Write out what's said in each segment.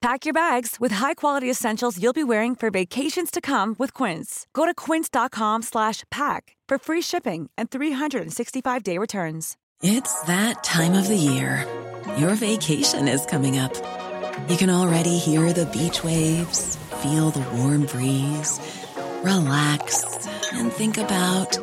Pack your bags with high-quality essentials you'll be wearing for vacations to come with Quince. Go to quince.com slash pack for free shipping and 365-day returns. It's that time of the year. Your vacation is coming up. You can already hear the beach waves, feel the warm breeze, relax, and think about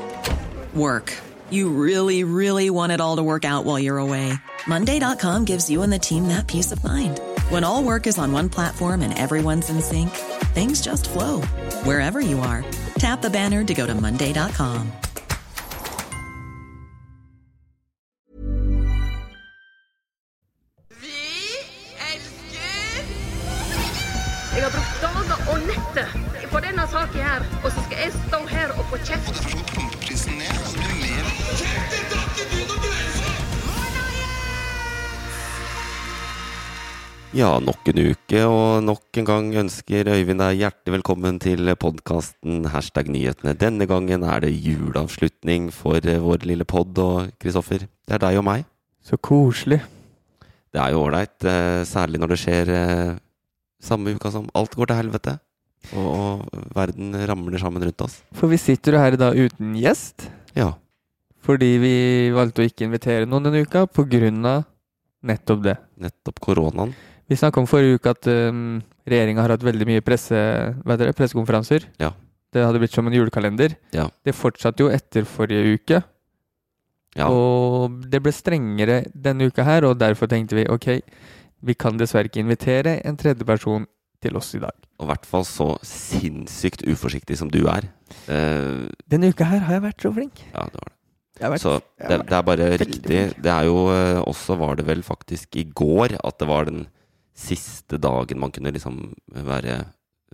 work. You really, really want it all to work out while you're away. Monday.com gives you and the team that peace of mind. When all work is on one platform and everyone's in sync, things just flow wherever you are. Tap the banner to go to Monday.com. Vi elsker Jeg har brukt dager og netter på denne saken her, og så skal jeg stå her og få kjeft. Ja, nok en uke, og nok en gang ønsker Øyvind deg hjertelig velkommen til podkasten Hashtag nyhetene. Denne gangen er det juleavslutning for eh, vår lille pod, og Kristoffer, det er deg og meg. Så koselig. Det er jo ålreit, eh, særlig når det skjer eh, samme uka som alt går til helvete, og, og verden ramler sammen rundt oss. For vi sitter jo her i dag uten gjest, Ja, fordi vi valgte å ikke invitere noen denne uka på grunn av nettopp det. nettopp koronaen. Vi snakka om forrige uke at um, regjeringa har hatt veldig mye presse, heter pressekonferanser. Ja. Det hadde blitt som en julekalender. Ja. Det fortsatte jo etter forrige uke, Ja, og det ble strengere denne uka her, og derfor tenkte vi ok, vi kan dessverre ikke invitere en tredjeperson til oss i dag. og i hvert fall så sinnssykt uforsiktig som du er. Uh, Denne uka her har jeg vært så flink. ja, det var det. Vært, Så det, det er bare riktig. Det er jo eh, også var det vel faktisk i går at det var den siste dagen man kunne liksom være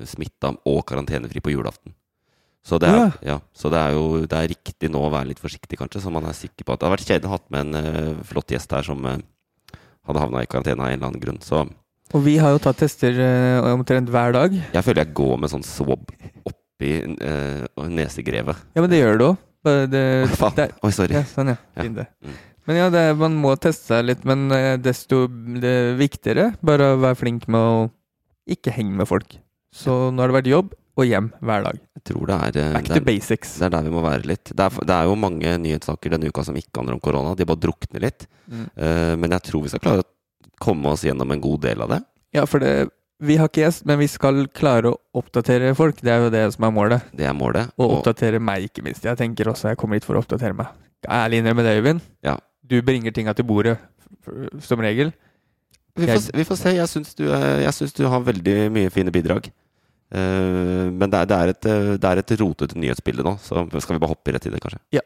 smitta og karantenefri på julaften. Så det, er, ja. så det er jo det er riktig nå å være litt forsiktig, kanskje, så man er sikker på at Det hadde vært kjedelig å ha med en uh, flott gjest her som uh, hadde havna i karantene av en eller annen grunn. Så Og vi har jo tatt tester uh, omtrent hver dag. jeg føler jeg går med sånn swab oppi nesegrevet. Ja, men det gjør det òg. Oi, sorry. ja, sånn, ja. Ja. Fint det. Mm. Men ja, det, man må teste seg litt, men eh, desto det viktigere bare å være flink med å ikke henge med folk. Så nå har det vært jobb og hjem hver dag. Jeg tror det er, eh, Back det to er basics. Det er der vi må være litt. Det er, det er jo mange nyhetssaker denne uka som ikke handler om korona. De bare drukner litt. Mm. Uh, men jeg tror vi skal klare å komme oss gjennom en god del av det. Ja, for det, vi har ikke gjest, men vi skal klare å oppdatere folk. Det er jo det som er målet. Det er målet. Og oppdatere meg, ikke minst. Jeg tenker også jeg kommer hit for å oppdatere meg. Ærlig innrømme det, Øyvind. Ja. Du bringer tinga til bordet som regel. vi, får, vi får se. Jeg syns du, syns du har veldig mye fine bidrag. Uh, men det er, det, er et, eh, det er et rotete nyhetsbilde nå, så skal vi bare hoppe rett i det, kanskje? Ja.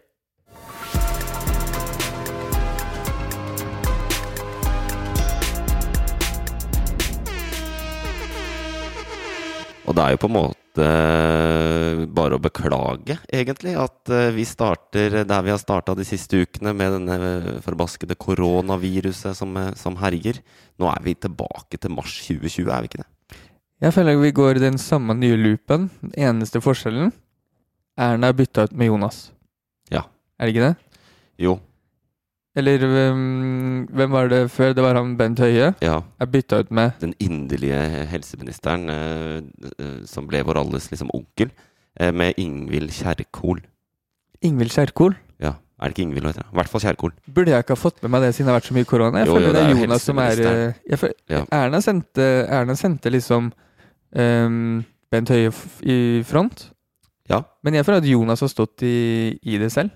Og det er jo på en måte eh, bare å beklage, egentlig, at eh, vi starter der vi har starta de siste ukene, med denne forbaskede koronaviruset som, eh, som herjer. Nå er vi tilbake til mars 2020, er vi ikke det? Jeg føler vi går i den samme nye loopen. Den eneste forskjellen Erna er bytta ut med Jonas. Ja. Er det ikke det? Jo. Eller hvem, hvem var det før? Det var han Bent Høie. Ja. Jeg bytta ut med Den inderlige helseministeren eh, eh, som ble vår alles liksom onkel, eh, med Ingvild Kjerkol. Ingvild Kjerkol. Ja, er det ikke Ingvild, hun heter? I hvert fall Kjerkol. Burde jeg ikke ha fått med meg det siden det har vært så mye korona? Jeg Jo, føler jo, det det er Jonas som er eh, føler, Ja. Erna, sendte, Erna sendte liksom um, Bent Høie i front. Ja. Men jeg føler at Jonas har stått i, i det selv.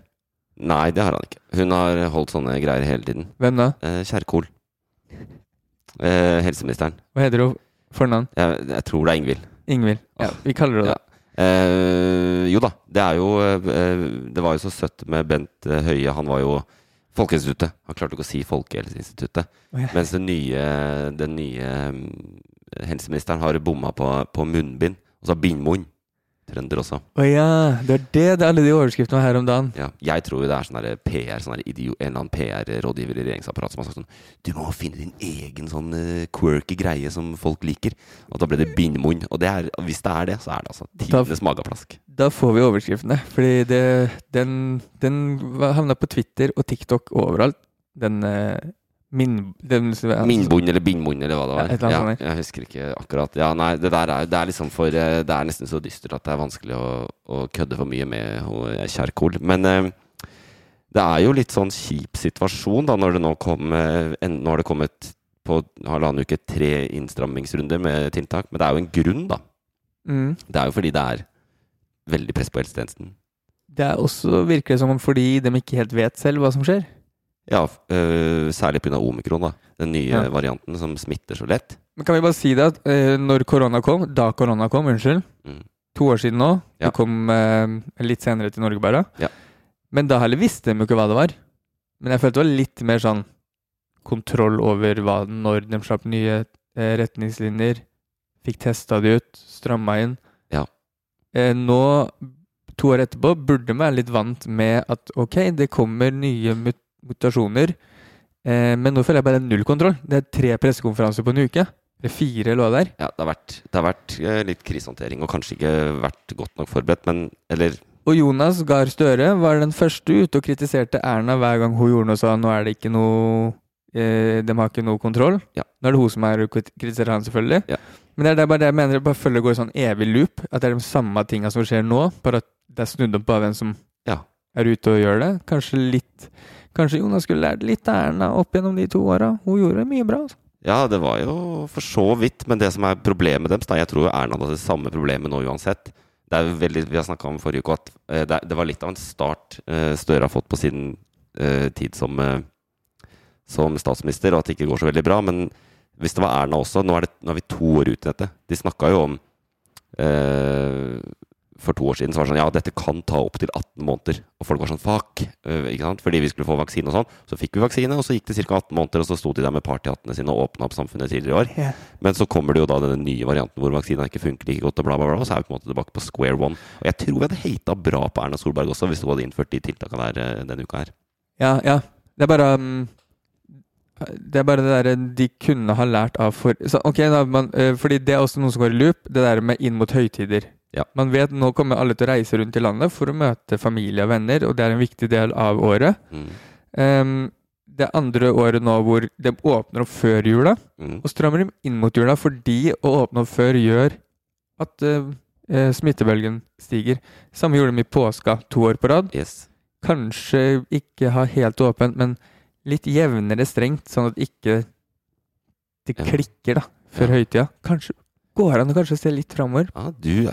Nei, det har han ikke. Hun har holdt sånne greier hele tiden. Hvem da? Eh, Kjerkol. Eh, helseministeren. Hva heter hun fornavn? Jeg, jeg tror det er Ingvild. Ingvild. Ja, vi kaller det ja. Eh, jo da, det er jo eh, Det var jo så søtt med Bent eh, Høie. Han var jo Folkeinstituttet. Han klarte ikke å si Folkehelseinstituttet. Oh, ja. Mens den nye, den nye mm, helseministeren har bomma på, på munnbind. Og så bindmunn. Trønder også. Å ja, det er det det er alle de overskriftene var her om dagen. Ja, jeg tror det er sånn PR, sånn idiot, en eller annen PR-rådgiver i regjeringsapparatet som har sagt sånn Du må finne din egen sånn eh, quirky greie som folk liker. Og da ble det bindmunn. Og det er, hvis det er det, så er det altså tidenes mageplask. Da får vi overskriftene. Fordi det, den, den havna på Twitter og TikTok og overalt. Den eh, min... Minnbund eller bindbund, eller hva det var. Ja, Ja, jeg husker ikke akkurat. Ja, nei, det der er, det er liksom for eh, Det er nesten så dystert at det er vanskelig å, å kødde for mye med Kjerkol. Men eh, det er jo litt sånn kjip situasjon da når det nå kom eh, en, Nå har det kommet på halvannen uke tre innstrammingsrunder med tiltak. Men det er jo en grunn, da. mm. Det er jo fordi det er veldig press på helsetjenesten. Det er også virker det som om fordi de ikke helt vet selv hva som skjer. Ja, øh, særlig pga. omikron, da. Den nye Ja. varianten som smitter så lett. Men kan vi bare si det at øh, når korona kom, da korona kom, unnskyld, Mm. to år siden nå, Ja. det kom øh, litt senere til Norge bare, Ja. men da heller visste de jo ikke hva det var. Men jeg følte det var litt mer sånn kontroll over hva når de slapp nye eh, retningslinjer, fikk testa de ut, stramma inn. Ja. Eh, nå, to år etterpå, burde man være litt vant med at ok, det kommer nye mut mutasjoner, eh, men nå føler jeg bare null kontroll. Det er tre pressekonferanser på en uke. Eller fire, lå der. er. Ja, det har vært, det har vært eh, litt krisehåndtering, og kanskje ikke vært godt nok forberedt, men Eller Og Jonas Gahr Støre var den første ute og kritiserte Erna hver gang hun gjorde noe og sa nå er det ikke noe eh, De har ikke noe kontroll. Ja. Nå er det hun som er kritiserer han, selvfølgelig. Ja. Men det er det bare det jeg mener, bare følger går i sånn evig loop. At det er de samme tinga som skjer nå, bare at det er snudd opp av hvem som Ja. er ute og gjør det. Kanskje litt Kanskje Jonas skulle lært litt av Erna opp gjennom de to åra. Hun gjorde mye bra. Altså. Ja, det var jo for så vidt, men det som er problemet deres da, Jeg tror jo Erna hadde det samme problemet nå uansett. Det er veldig, Vi har snakka om forrige uke at eh, det, det var litt av en start eh, Støre har fått på sin eh, tid som, som statsminister, og at det ikke går så veldig bra. Men hvis det var Erna også Nå er, det, nå er vi to år ute i dette. De snakka jo om eh, For to år siden så var det sånn Ja, dette kan ta opptil 18 måneder. Og folk var sånn fuck. eh, ikke sant? Fordi vi skulle få vaksine og sånn. Så fikk vi vaksine, og så gikk det ca. 18 måneder, og så sto de der med partyhattene sine og åpna opp samfunnet tidligere i år. Men så kommer det jo da denne nye varianten hvor vaksina ikke funker like godt, og bla, bla, bla. Og så er vi på en måte tilbake på square one. Og jeg tror vi hadde hata bra på Erna Solberg også, hvis hun hadde innført de tiltakene der eh, denne uka her. Ja, ja. Det er bare um, Det er bare det derre de kunne ha lært av for så, Ok, da, man, fordi det er også noe som går i loop, det der med inn mot høytider. Ja. Man vet nå kommer alle til å reise rundt i landet for å møte familie og venner, og det er en viktig del av året. Mm. Um, det andre året nå hvor de åpner opp før jula, Mm. og strammer dem inn mot jula fordi å åpne opp før gjør at eh, smittebølgen stiger. Samme gjorde de i påska to år på rad Yes. kanskje ikke ha helt åpent, men litt jevnere strengt, sånn at ikke det klikker da, før Ja. høytida. Kanskje går an å kanskje se litt framover. Ja, du,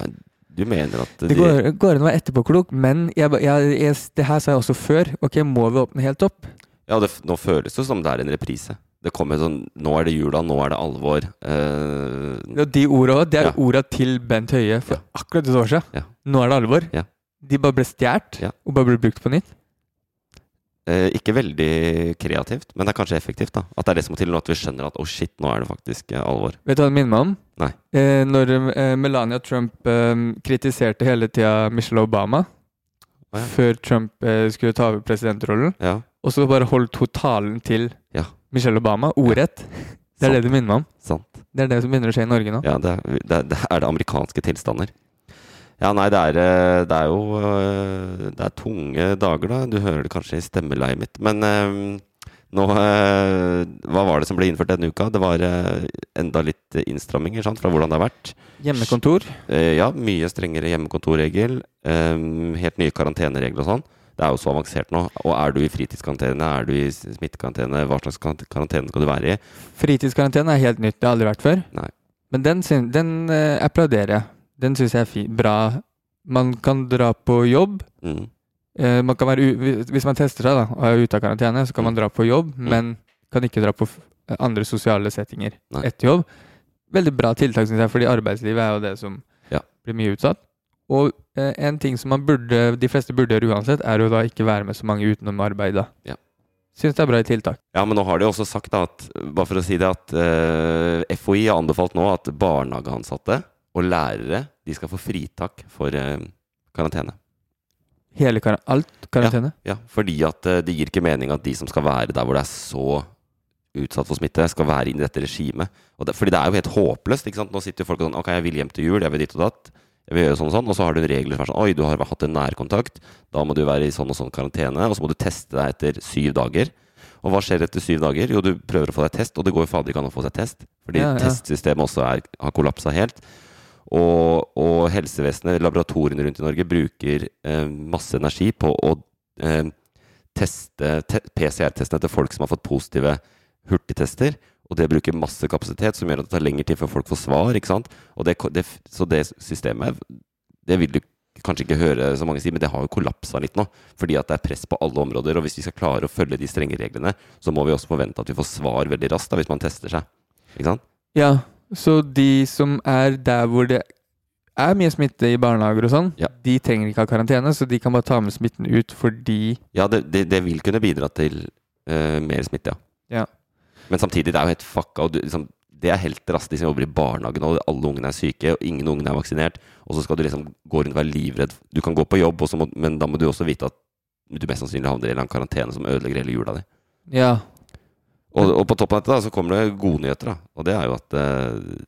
du mener at Det de- går, går an å være etterpåklok, men jeg, jeg, jeg, det her sa jeg også før. Ok, må vi åpne helt opp? Ja, det, nå føles det som det er en reprise. Det kommer sånn Nå er det jula, nå er det alvor. Eh, ja, de orda òg, det er Ja. orda til Bent Høie for Ja. akkurat et år siden. Ja. Nå er det alvor. Ja. De bare ble stjålet, og bare ble brukt på nytt. Eh, ikke veldig kreativt, men det er kanskje effektivt. da At det er det som må til nå, at vi skjønner at å shit, nå er det faktisk eh, alvor. Vet du hva det minner meg om? Nei. Eh, når eh, Melania Trump eh, kritiserte hele tida Michelle Obama ah, ja. før Trump eh, skulle ta over presidentrollen, Ja, og så bare holdt hun talen til Ja. Michelle Obama ordrett. Det er det det minner meg om. sant. Det er det som begynner å skje i Norge nå. Ja, det er det, er- det er det amerikanske tilstander. Ja, nei, det er, eh, det er jo eh, Det er tunge dager, da. Du hører det kanskje i stemmeleiet mitt. Men eh, nå Hva var det som ble innført denne uka? Det var enda litt innstramminger sant, fra hvordan det har vært. Hjemmekontor. Ja, mye strengere hjemmekontorregel. helt nye karanteneregler og sånn. Det er jo så avansert nå. Og er du i fritidskarantene, er du i smittekarantene, hva slags karantene skal du være i? Fritidskarantene er helt nytt, det har aldri vært før. Nei. Men den, den applauderer jeg. Den syns jeg er fin, bra. Man kan dra på jobb. Mm. Eh, man kan være hvis man tester seg da, og er ute av karantene, så kan man dra på jobb, men kan ikke dra på andre sosiale settinger Nei. etter jobb. Veldig bra tiltak, syns jeg, fordi arbeidslivet er jo det som Ja. blir mye utsatt. Og eh, en ting som man burde, de fleste burde gjøre uansett, er jo da ikke være med så mange utenom arbeid. da. Ja. Syns det er bra i tiltak. Ja, men nå har de også sagt, da, at, bare for å si det, at eh, FHI har anbefalt nå at barnehageansatte og lærere de skal få fritak for eh, karantene. Hele kar alt karantene? Ja, fordi at eh, det gir ikke mening at de som skal være der hvor det er så utsatt for smitte, skal være inn i dette regimet. Og det, fordi det er jo helt håpløst. ikke sant? Nå sitter jo folk og sånn Ok, jeg vil hjem til jul, jeg vil dit og datt. Jeg vil gjøre sånn og sånn. Og så har du regler som er sånn Oi, du har hatt en nærkontakt. Da må du være i sånn og sånn karantene. Og så må du teste deg etter syv dager. Og hva skjer etter syv dager? Jo, du prøver å få deg test, og det går jo fader ikke an å få seg test. Fordi Ja, ja. testsystemet også er, har kollapsa helt. Og, og helsevesenet, laboratoriene rundt i Norge, bruker eh, masse energi på å eh, teste te PCR-testene til folk som har fått positive hurtigtester. Og det bruker masse kapasitet, som gjør at det tar lengre tid før folk får svar. ikke sant? Det, det, så det systemet Det vil du kanskje ikke høre så mange si, men det har jo kollapsa litt nå. Fordi at det er press på alle områder. Og hvis vi skal klare å følge de strenge reglene, så må vi også forvente at vi får svar veldig raskt da, hvis man tester seg. Ikke sant? Ja, så de som er der hvor det er mye smitte i barnehager og sånn, Ja. de trenger ikke ha karantene, så de kan bare ta med smitten ut fordi Ja, det, det, det vil kunne bidra til eh, mer smitte, ja. Ja. Men samtidig, det er jo helt fucka. Og du, liksom, det er helt raskt, de som jobber i barnehagen, og alle ungene er syke, og ingen ungene er vaksinert. Og så skal du liksom gå rundt og være livredd. Du kan gå på jobb, og så må, men da må du også vite at du mest sannsynlig havner i en eller annen karantene som ødelegger hele jula di. Ja. Og, og på toppen av dette da, så kommer det gode nyheter, da. Og det er jo at eh,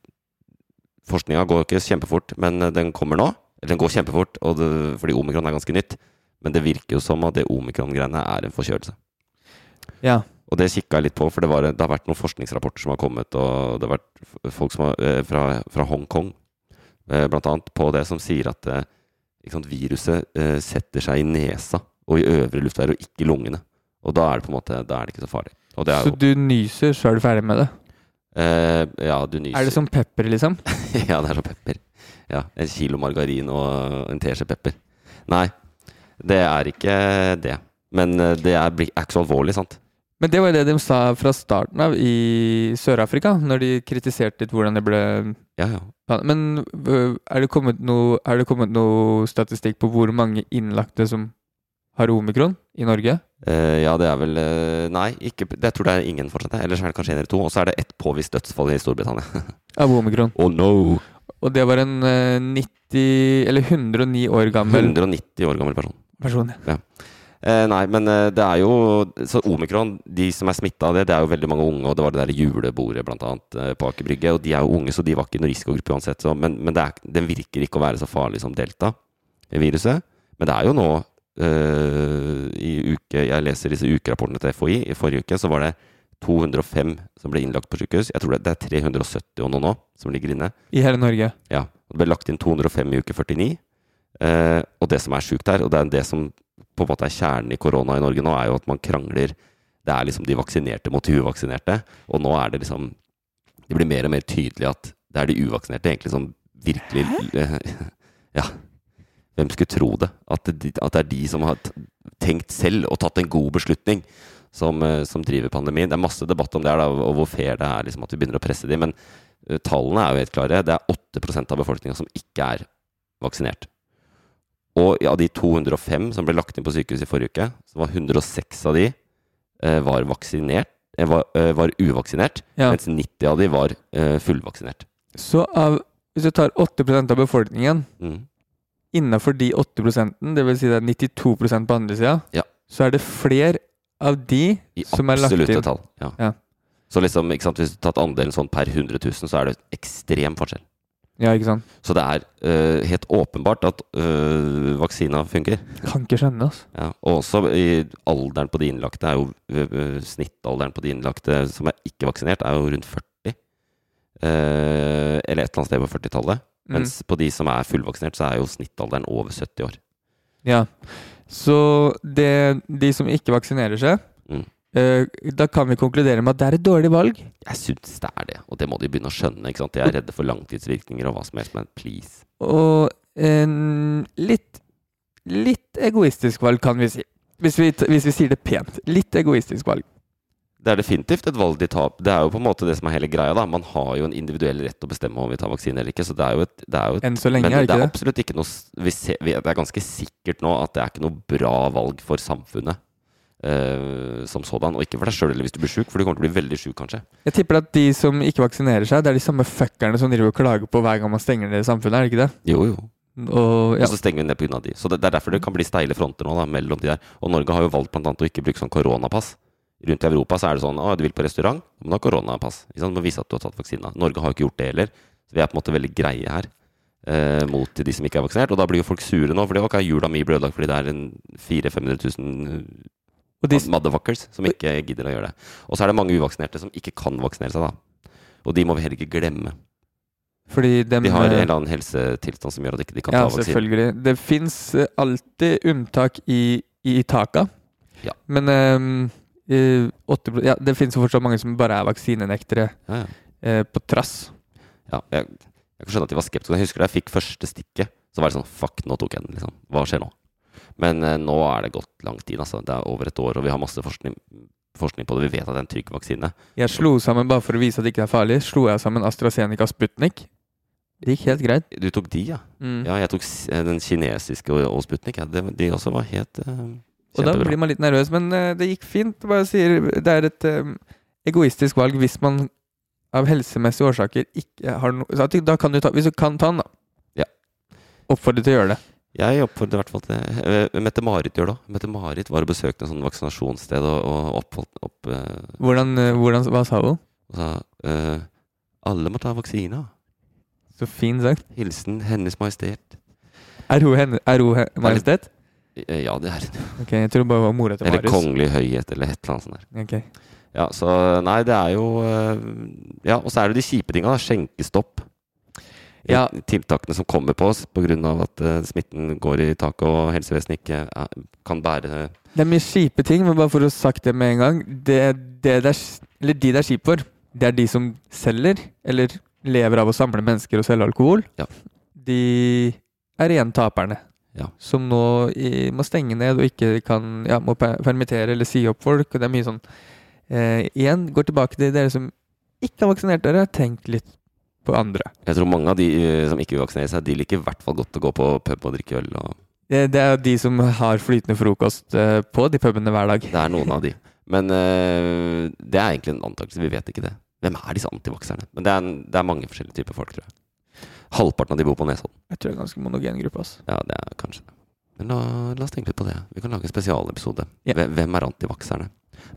forskninga går ikke kjempefort, men eh, den kommer nå. Eller den går kjempefort, og det, fordi omikron er ganske nytt. Men det virker jo som at det omikron-greiene er en forkjølelse. Ja. Og det kikka jeg litt på, for det, var, det har vært noen forskningsrapporter som har kommet, og det har vært folk som har, eh, fra, fra Hongkong, eh, blant annet, på det, som sier at sant, viruset setter seg i nesa og i øvre luftveier, og ikke i lungene. Og da er det på en måte, da er det ikke så farlig. Og det er Så jo du nyser, så er du ferdig med det? eh, Ja, du nyser. Er det som pepper, liksom? ja, det er som pepper. Ja, En kilo margarin og en teskje pepper. Nei, det er ikke det. Men eh, det er, er ikke så alvorlig, sant? Men det var jo det de sa fra starten av i Sør-Afrika, når de kritiserte litt hvordan det ble Ja, ja. Men øh, er det, kommet noe, er det kommet noe statistikk på hvor mange innlagte som har omikron i Norge? Uh, ja, det er vel uh, Nei, ikke, det, jeg tror det er ingen fortsatt. Ellers er det kanskje en eller to. Og så er det ett påvist dødsfall i Storbritannia. Av omikron. oh no! Og det var en uh, 90 Eller 109 år gammel 190 år gammel person. person. ja. Eh, nei, men eh, det er jo Så omikron, de som er smitta av det, det er jo veldig mange unge. Og det var det der julebordet blant annet eh, på Aker Brygge. Og de er jo unge, så de var ikke noen risikogruppe uansett. Så, men men det er, den virker ikke å være så farlig som delta-viruset. Men det er jo nå eh, i uke Jeg leser disse ukerapportene til FHI. I forrige uke så var det 205 som ble innlagt på sykehus. Jeg tror det, det er 370 og noe nå som ligger inne. I hele Norge. Ja, Det ble lagt inn 205 i uke 49. Eh, og det som er sjukt her, og det er det som på en måte er kjernen i korona i Norge nå, er jo at man krangler Det er liksom de vaksinerte mot de uvaksinerte. Og nå er det liksom Det blir mer og mer tydelig at det er de uvaksinerte egentlig som virkelig Hæ? Ja. Hvem skulle tro det? At, det? at det er de som har tenkt selv og tatt en god beslutning, som, eh, som driver pandemien. Det er masse debatt om det, her, da, og hvor fair det er liksom, at vi begynner å presse dem. Men eh, tallene er jo helt klare. Det er 8% av befolkninga som ikke er vaksinert. Og av de 205 som ble lagt inn på sykehus i forrige uke, så var 106 av de eh, var vaksinert, eh, var, eh, var uvaksinert, Ja. mens 90 av de var fullvaksinert. Så av, hvis du tar 8% av befolkningen Mm. Innafor de 8% det vil si det er 92 på andre sida, Ja. så er det flere av de I som er lagt absolutte inn. tall. Ja. Ja. Så liksom, ikke sant, hvis du har tatt andelen sånn per 100 000, så er det ekstrem forskjell. Ja, ikke sant? Så det er uh, helt åpenbart at uh, vaksina funker. Kan ikke skjønne, altså. Ja, og også i alderen på de innlagte er jo øh, Snittalderen på de innlagte som er ikke vaksinert, er jo rundt 40. Eh, eller et eller annet sted på 40-tallet. Mm. Mens på de som er fullvaksinert, så er jo snittalderen over 70 år. Ja. Så det, de som ikke vaksinerer seg Mm. eh, Da kan vi konkludere med at det er et dårlig valg. Jeg syns det er det, og det må de begynne å skjønne. ikke sant? De er redde for langtidsvirkninger og hva som helst, men please. Og en litt Litt egoistisk valg, kan vi si. Hvis vi, hvis vi sier det pent. Litt egoistisk valg. Det er definitivt et valg de tar. Det er jo på en måte det som er hele greia. da. Man har jo en individuell rett til å bestemme om vi tar vaksine eller ikke. så det er jo et, det er jo et Enn så lenge, Men er det er ikke det? absolutt ikke noe vi ser, vi, Det er ganske sikkert nå at det er ikke noe bra valg for samfunnet. Uh, som sådan, og ikke for deg sjøl eller hvis du blir sjuk, for du kommer til å bli veldig sjuk, kanskje. Jeg tipper at de som ikke vaksinerer seg, det er de samme fuckerne som driver og klager på hver gang man stenger ned samfunnet, er det ikke det? Jo, jo. Og ja, Og så stenger vi ned pga. de. Så det, det er derfor det kan bli steile fronter nå da, mellom de der. Og Norge har jo valgt bl.a. å ikke bruke sånn koronapass. Rundt i Europa så er det sånn at du vil på restaurant, du må ha koronapass. Ikke sant? Du må vise at du har tatt vaksina. Norge har jo ikke gjort det heller. Så vi er på en måte veldig greie her eh, mot de som ikke er vaksinert. Og da blir jo folk sure nå, fordi ok, jula mi ble ødelagt fordi det er en 400 000-500 000 og de, motherfuckers som ikke gidder å gjøre det. Og så er det mange uvaksinerte som ikke kan vaksinere seg, da. Og de må vi heller ikke glemme. fordi dem, De har en eh, eller annen helsetilstand som gjør at de ikke kan Ja, ta vaksine. selvfølgelig. Det fins alltid unntak i, i taka. Ja. Men ehm, 80, pro- ja, det finnes jo fortsatt mange som bare er vaksinenektere Ja, ja. eh, på trass. Ja, jeg, jeg kan skjønne at de var skeptiske. Jeg husker da jeg fikk første stikket, så var det sånn Fuck, nå tok jeg den, liksom. Hva skjer nå? Men eh, nå er det gått lang tid, altså. Det er over et år, og vi har masse forskning, forskning på det. Vi vet at det er en trygg vaksine. Jeg slo sammen, bare for å vise at det ikke er farlig, slo jeg sammen AstraZeneca Sputnik. Det gikk helt greit. Du tok de, ja? Mm. Ja, jeg tok den kinesiske og, og Sputnik. Ja. Det, de også var helt Og da blir man litt nervøs, men eh, det gikk fint. Det Bare sier, det er et um, egoistisk valg hvis man av helsemessige årsaker ikke har noe Da kan du ta Hvis du kan ta den, da. Ja. Oppfordre til å gjøre det. Jeg oppfordrer i hvert fall til eh, Mette-Marit gjør det òg. Mette-Marit var og besøkte en sånn vaksinasjonssted og, og oppholdt opp uh, Hvordan, hvordan Hva sa hun? Hun sa uh, Alle må ta vaksina. Så fin sagt. Hilsen Hennes Majestet. Er hun, henne, er hun majestet? Eh, Ja, det er hun. Okay, jeg tror det var mora til Eller Kongelig høyhet, eller et eller annet sånt der. Okay. Ja, så nei, det er jo eh, Ja, og så er det de kjipe tinga. Skjenkestopp. Ja. Tiltakene som kommer på oss pga. at uh, smitten går i taket og helsevesenet ikke eh, kan bære Det er mye kjipe ting, men bare for å ha sagt det med en gang det, det det er, Eller de det er kjipt for, det er de som selger, eller lever av å samle mennesker og selge alkohol. Ja. De er igjen taperne. Ja. Som nå i, må stenge ned og ikke kan Ja, må permittere eller si opp folk. Og det er mye sånn eh, Igjen, går tilbake til dere som ikke har vaksinert dere. Tenk litt på andre. Jeg tror mange av de eh, som ikke vil vaksinere seg, de liker i hvert fall godt å gå på pub og drikke øl. Og Det, det er jo de som har flytende frokost eh, på de pubene hver dag. det er noen av de. Men eh, det er egentlig en antakelse. Vi vet ikke det. Hvem er disse antivakserne? Men det er, det er mange forskjellige typer folk, tror jeg. Halvparten av de bor på Nesodden. Jeg tror det er en ganske monogen gruppe. ass. Ja, det er kanskje det. Men la, la oss tenke litt på det. Vi kan lage en spesialepisode. Ja. Hvem- Hvem er antivakserne?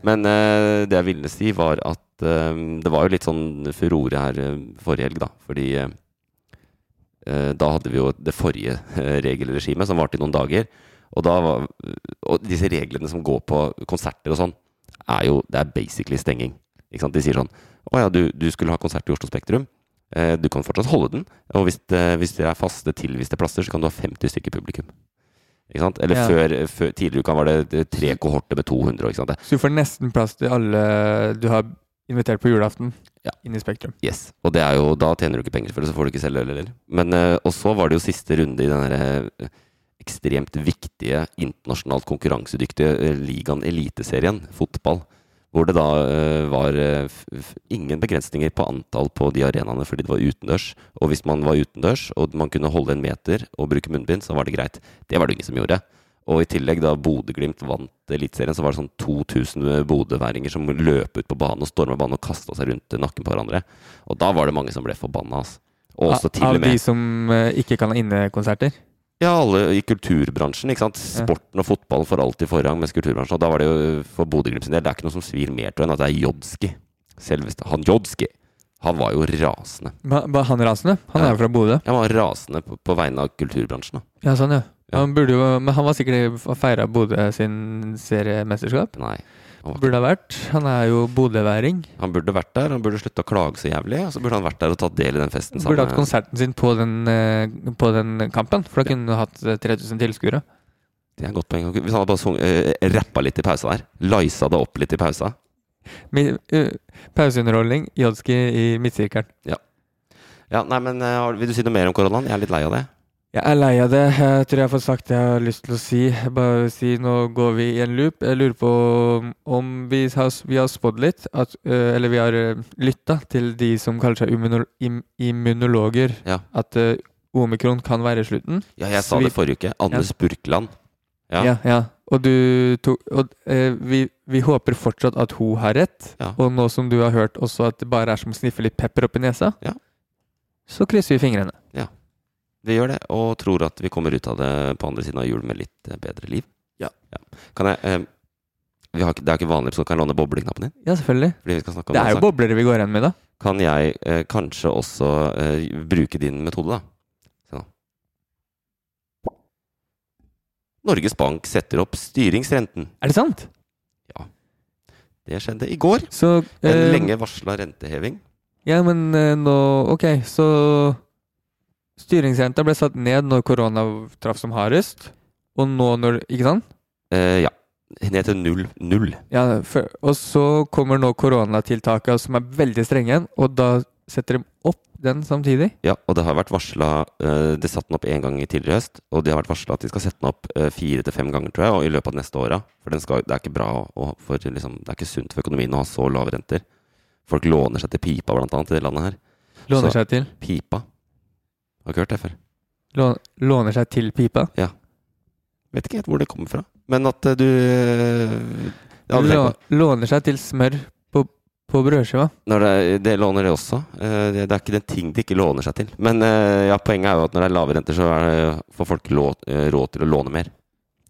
Men eh, det jeg ville si, var at eh, det var jo litt sånn furore her eh, forrige helg, da. Fordi eh, eh, da hadde vi jo det forrige eh, regelregimet, som varte i noen dager. Og, da var, og disse reglene som går på konserter og sånn, er jo Det er basically stenging. Ikke sant? De sier sånn Å ja, du, du skulle ha konsert i Oslo Spektrum. Eh, du kan fortsatt holde den. Og hvis det, hvis det er faste tilviste plasser, så kan du ha 50 stykker publikum. Ikke sant? Eller Ja. før, før Tidligere uka var det tre kohorter med 200. Ikke sant? Så du får nesten plass til alle du har invitert på julaften Ja. inn i Spektrum. Yes. Og det er jo, da tjener du ikke penger for det, så får du ikke selge øl heller. Men eh, Og så var det jo siste runde i den eh, ekstremt viktige, internasjonalt konkurransedyktige eh, ligaen Eliteserien, fotball. Hvor det da eh, var eh, ingen begrensninger på antall på de arenaene fordi det var utendørs. Og hvis man var utendørs og man kunne holde en meter og bruke munnbind, så var det greit. Det var det ingen som gjorde. Og i tillegg, da Bodø-Glimt vant Eliteserien, så var det sånn 2000 bodøværinger som løp ut på banen og storma banen og kasta seg rundt nakken på hverandre. Og da var det mange som ble forbanna. Altså. Og også til Av de som eh, ikke kan ha innekonserter. Ja, alle i kulturbransjen. ikke sant? Sporten og fotball får alltid forrang, mens kulturbransjen Og da var det jo for Bodø-Glimt sin del Det er ikke noe som svir mer til enn at det er Jodski. Selveste han Jodski. Han var jo rasende. Ba- Var han rasende? Han Ja. er jo fra Bodø. Han var rasende på, på vegne av kulturbransjen. da. Ja, sånn, ja. Ja. Han burde jo, men han var sikkert feira Bodø sin seriemesterskap. Nei. Burde ha vært. Han er jo bodøværing. han burde vært der. Han burde slutta å klage så jævlig. Og så burde han vært der og tatt del i den festen. Burde hatt konserten sin på den, eh, på den kampen, for da kunne han hatt eh, 3000 tilskuere. Det er et godt poeng. Hvis han hadde bare sung, eh, rappa litt i pausa der. Lisa det opp litt i pausa. Mi- eh, Pauseunderholdning, Jodski i midtsirkelen. Ja, nei, men uh, Vil du si noe mer om koronaen? Jeg er litt lei av det. Jeg er lei av det. Jeg tror jeg har fått sagt det jeg har lyst til å si. Bare si Nå går vi i en loop. Jeg lurer på om vi har, vi har spådd litt, at, øh, eller vi har øh, lytta til de som kaller seg immunologer, Ja. at uh, omikron kan være slutten. Ja, jeg sa vi- det forrige uke. Anders Burkland. Ja. Ja, ja. Og du tok Og eh, vi, vi håper fortsatt at hun har rett. Ja. Og nå som du har hørt også at det bare er som å sniffe litt pepper opp i nesa, Ja. så krysser vi fingrene. Vi gjør det, og tror at vi kommer ut av det på andre siden av jul med litt eh, bedre liv. Ja. Kan jeg eh, vi har, ikke- Det er ikke vanlig, så kan jeg låne bobleknappen din? Ja, selvfølgelig. Det er jo sak. boblere vi går igjen med, da. Kan jeg eh, kanskje også eh, bruke din metode, da? Se nå. Norges Bank setter opp styringsrenten. Er det sant? Ja. Det skjedde i går. Så En eh, lenge varsla renteheving. Ja, men eh, nå Ok, så styringsrenta ble satt ned når korona traff som hardest. Og nå når Ikke sant? Eh, ja. Ned til null. Null. Ja, for, og så kommer nå koronatiltakene som er veldig strenge og da setter de opp den samtidig. Ja, og det har vært varsla De satte den opp én gang i tidligere høst, og de har vært varsla at de skal sette den opp uh, fire til fem ganger, tror jeg, og i løpet av de neste åra. For den skal, det er ikke bra å, for, liksom, Det er ikke sunt for økonomien å ha så lave renter. Folk låner seg til pipa, blant annet, i det landet her. Låner Så- seg til. Pipa. Har ikke hørt det før. Lån, låner seg til pipa. Ja. Vet ikke helt hvor det kommer fra. Men at eh, du eh, ja, Lå, låner seg til smør på, på brødskiva. Det, det låner det også. Eh, Det, det er ikke den ting de ikke låner seg til. Men eh, ja, poenget er jo at når det er lave renter, så det, får folk eh, råd til å låne mer.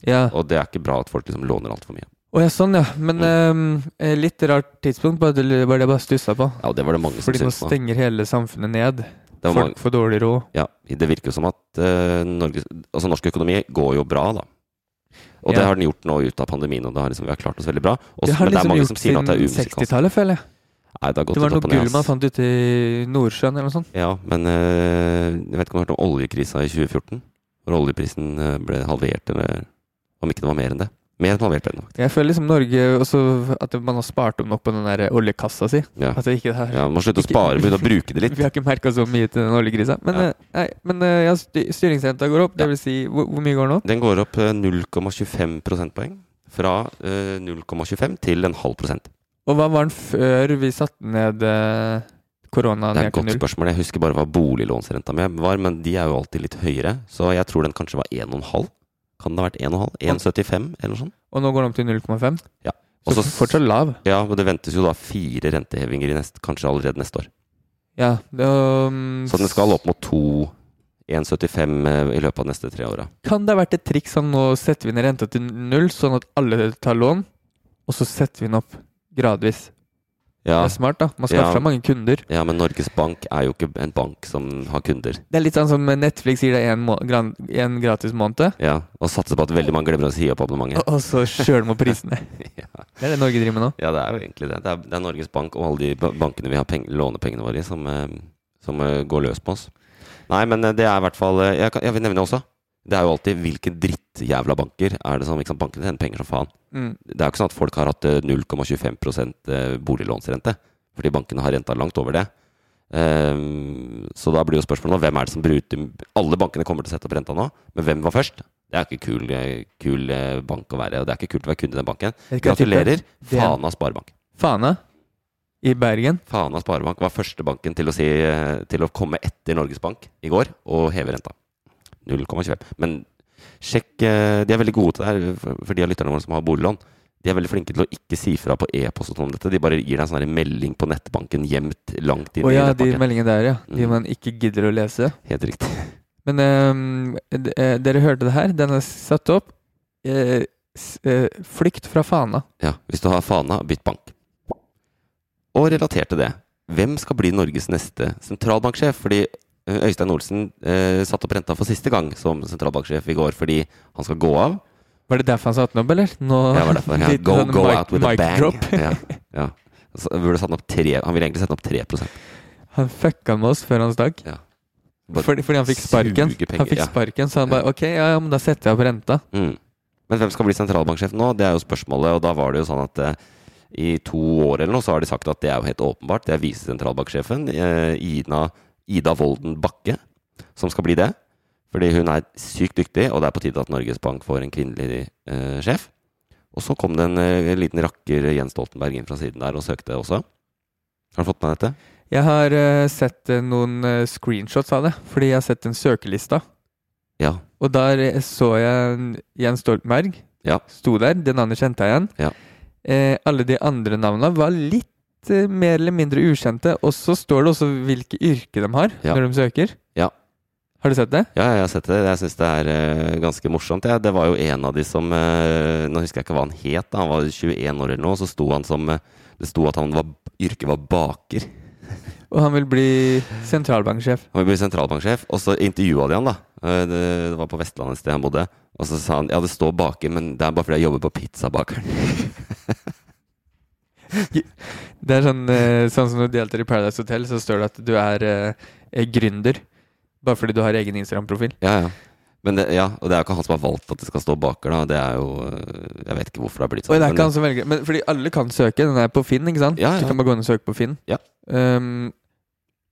Ja. Og det er ikke bra at folk liksom låner altfor mye. Å ja, sånn, ja. Men Mm. eh, litt rart tidspunkt, bare det var det jeg bare stussa på. Ja, det var det mange som Fordi nå stenger hele samfunnet ned. Det var Folk får dårlig råd. ja, det virker jo som at uh, Norge, altså norsk økonomi går jo bra, da. Og det har den gjort nå ut av pandemien, og det har liksom, vi har klart oss veldig bra. Også, Det har er liksom gjort det er siden 60-tallet, føler jeg. Nei, det har gått Det var noe gull man fant ute i Nordsjøen eller noe sånt. Ja, men uh, jeg vet ikke om du har hørt om oljekrisa i 2014? Hvor oljeprisen eh, ble halvert, eller om ikke det var mer enn det. Mer enn halvert ble den. Jeg føler liksom Norge også At man har spart opp nok på den der oljekassa si. Ja. At det ikke er ja, Man må slutte å spare, begynne å bruke det litt. Vi har ikke merka så mye til den oljekrisa. Men, Ja. eh, nei, men eh, ja, styringsrenta går opp. Det vil si, hvor, hvor mye går den opp? Den går opp eh, 0,25 prosentpoeng. Fra eh, 0,25 til en halv prosent. Og hva var den før vi satte ned eh, korona Det er et godt spørsmål. Jeg husker bare hva boliglånsrenta mi var, men de er jo alltid litt høyere. Så jeg tror den kanskje var 1,5. Kan det ha vært 1,5? 1,75 eller noe sånt? Og nå går den opp til 0,5? Ja. Så fortsatt lav. Ja, men det ventes jo da fire rentehevinger i neste, kanskje allerede neste år. Ja. Det, um, Så den skal opp mot 2 1,75 eh, i løpet av de neste tre åra. Kan det ha vært et triks sånn nå setter vi ned renta til null, sånn at alle tar lån, og så setter vi den opp gradvis? Ja, Det er smart, da. Man skaffer Ja. seg mange kunder. ja, men Norges Bank er jo ikke en bank som har kunder. Det er litt sånn som Netflix en, må gran- en gratis måned, Ja, Og satser på at veldig mange glemmer å si opp abonnementet. og og så kjører de opp prisene. Ja. Det er det Norge driver med nå. Ja, det er jo egentlig det. Det er, det er Norges Bank og alle de bankene vi har peng lånepengene våre i, som, eh, som eh, går løs på oss. Nei, men eh, det er i hvert fall Jeg, kan, jeg vil nevne også. Det er jo alltid hvilke drittjævla banker er det som liksom, Bankene tjener penger som faen. Mm. Det er jo ikke sånn at folk har hatt eh, 0,25 eh, boliglånsrente. Fordi bankene har renta langt over det. Um, så da blir jo spørsmålet nå, hvem er det som bruker Alle bankene kommer til å sette opp renta nå, men hvem var først? Det er ikke kul, eh, kul eh, bank å være, og det er ikke kult å være kunde i den banken. Gratulerer. Fana Sparebank. Fana i Bergen. Fana Sparebank var første banken til å, si, eh, til å komme etter Norges Bank i går og heve renta. 0,25. Men sjekk eh, De er veldig gode til det her, for- de av lytterne våre som har boliglån. De er veldig flinke til å ikke si fra på e-post sånn om dette. De bare gir deg en sånn melding på nettbanken gjemt langt inn Å i ja, de meldingene der, ja. De Mm. man ikke gidder å lese. Helt riktig. Men um, dere hørte det her. Den er satt opp. Uh, eh, flykt fra Fana. Ja, Hvis du har Fana, bytt bank. Og relatert til det, hvem skal bli Norges neste sentralbanksjef? Fordi Øystein Olsen eh, satt opp renta for siste gang som sentralbanksjef i går fordi han skal gå av. Var det derfor han satte den opp, eller? Nå, Ja, var derfor, ja. Go, sånn go mic- out with a bang. Ja, ja. Han ville egentlig sette den opp 3 Han fucka med oss før han stakk. Ja. Fordi, fordi han fikk sparken. han fikk sparken, Så han bare OK, ja, men da setter jeg opp renta. Mm. Men hvem skal bli sentralbanksjef nå? Det er jo spørsmålet. Og da var det jo sånn at eh, i to år eller noe så har de sagt at det er jo helt åpenbart. Det er visesentralbanksjefen, eh, Ida, Ida Wolden Bakke, som skal bli det. Fordi hun er sykt dyktig, og det er på tide at Norges Bank får en kvinnelig eh, sjef. Og så kom det en, eh, en liten rakker, Jens Stoltenberg, inn fra siden der og søkte også. Har du fått med dette? Jeg har uh, sett eh, noen uh, screenshots av det, fordi jeg har sett en søkelista. Ja. Og der så jeg Jens Stoltenberg, Ja. sto der. Det navnet kjente jeg igjen. Ja. Eh, alle de andre navnene var litt eh, mer eller mindre ukjente. Og så står det også hvilke yrke de har Ja. når de søker. Ja. Har du sett det? Ja, jeg har sett det. Jeg syns det er uh, ganske morsomt. Ja. Det var jo en av de som uh, Nå husker jeg ikke hva han het. Da. Han var 21 år eller noe. Så sto han som uh, Det sto at han var, yrket var baker. Og han vil bli sentralbanksjef. Han vil bli sentralbanksjef. Og så intervjua de han, da. Det, det var på Vestlandet et sted han bodde. Og så sa han ja, det står baker, men det er bare fordi jeg jobber på pizzabakeren. Det er sånn, eh, sånn som du deltar i Paradise Hotel, så står det at du er, eh, er gründer. Bare fordi du har egen Instagram-profil. Ja, ja. Men det, ja, og det er jo ikke han som har valgt at det skal stå baker, da. Det er jo eh, Jeg vet ikke hvorfor det har blitt Og sånn. det er men- ikke han som velger Men fordi alle kan søke. Den er på Finn, ikke sant? Ja, ja. Du kan bare gå inn og søke på Finn. Ja. Um,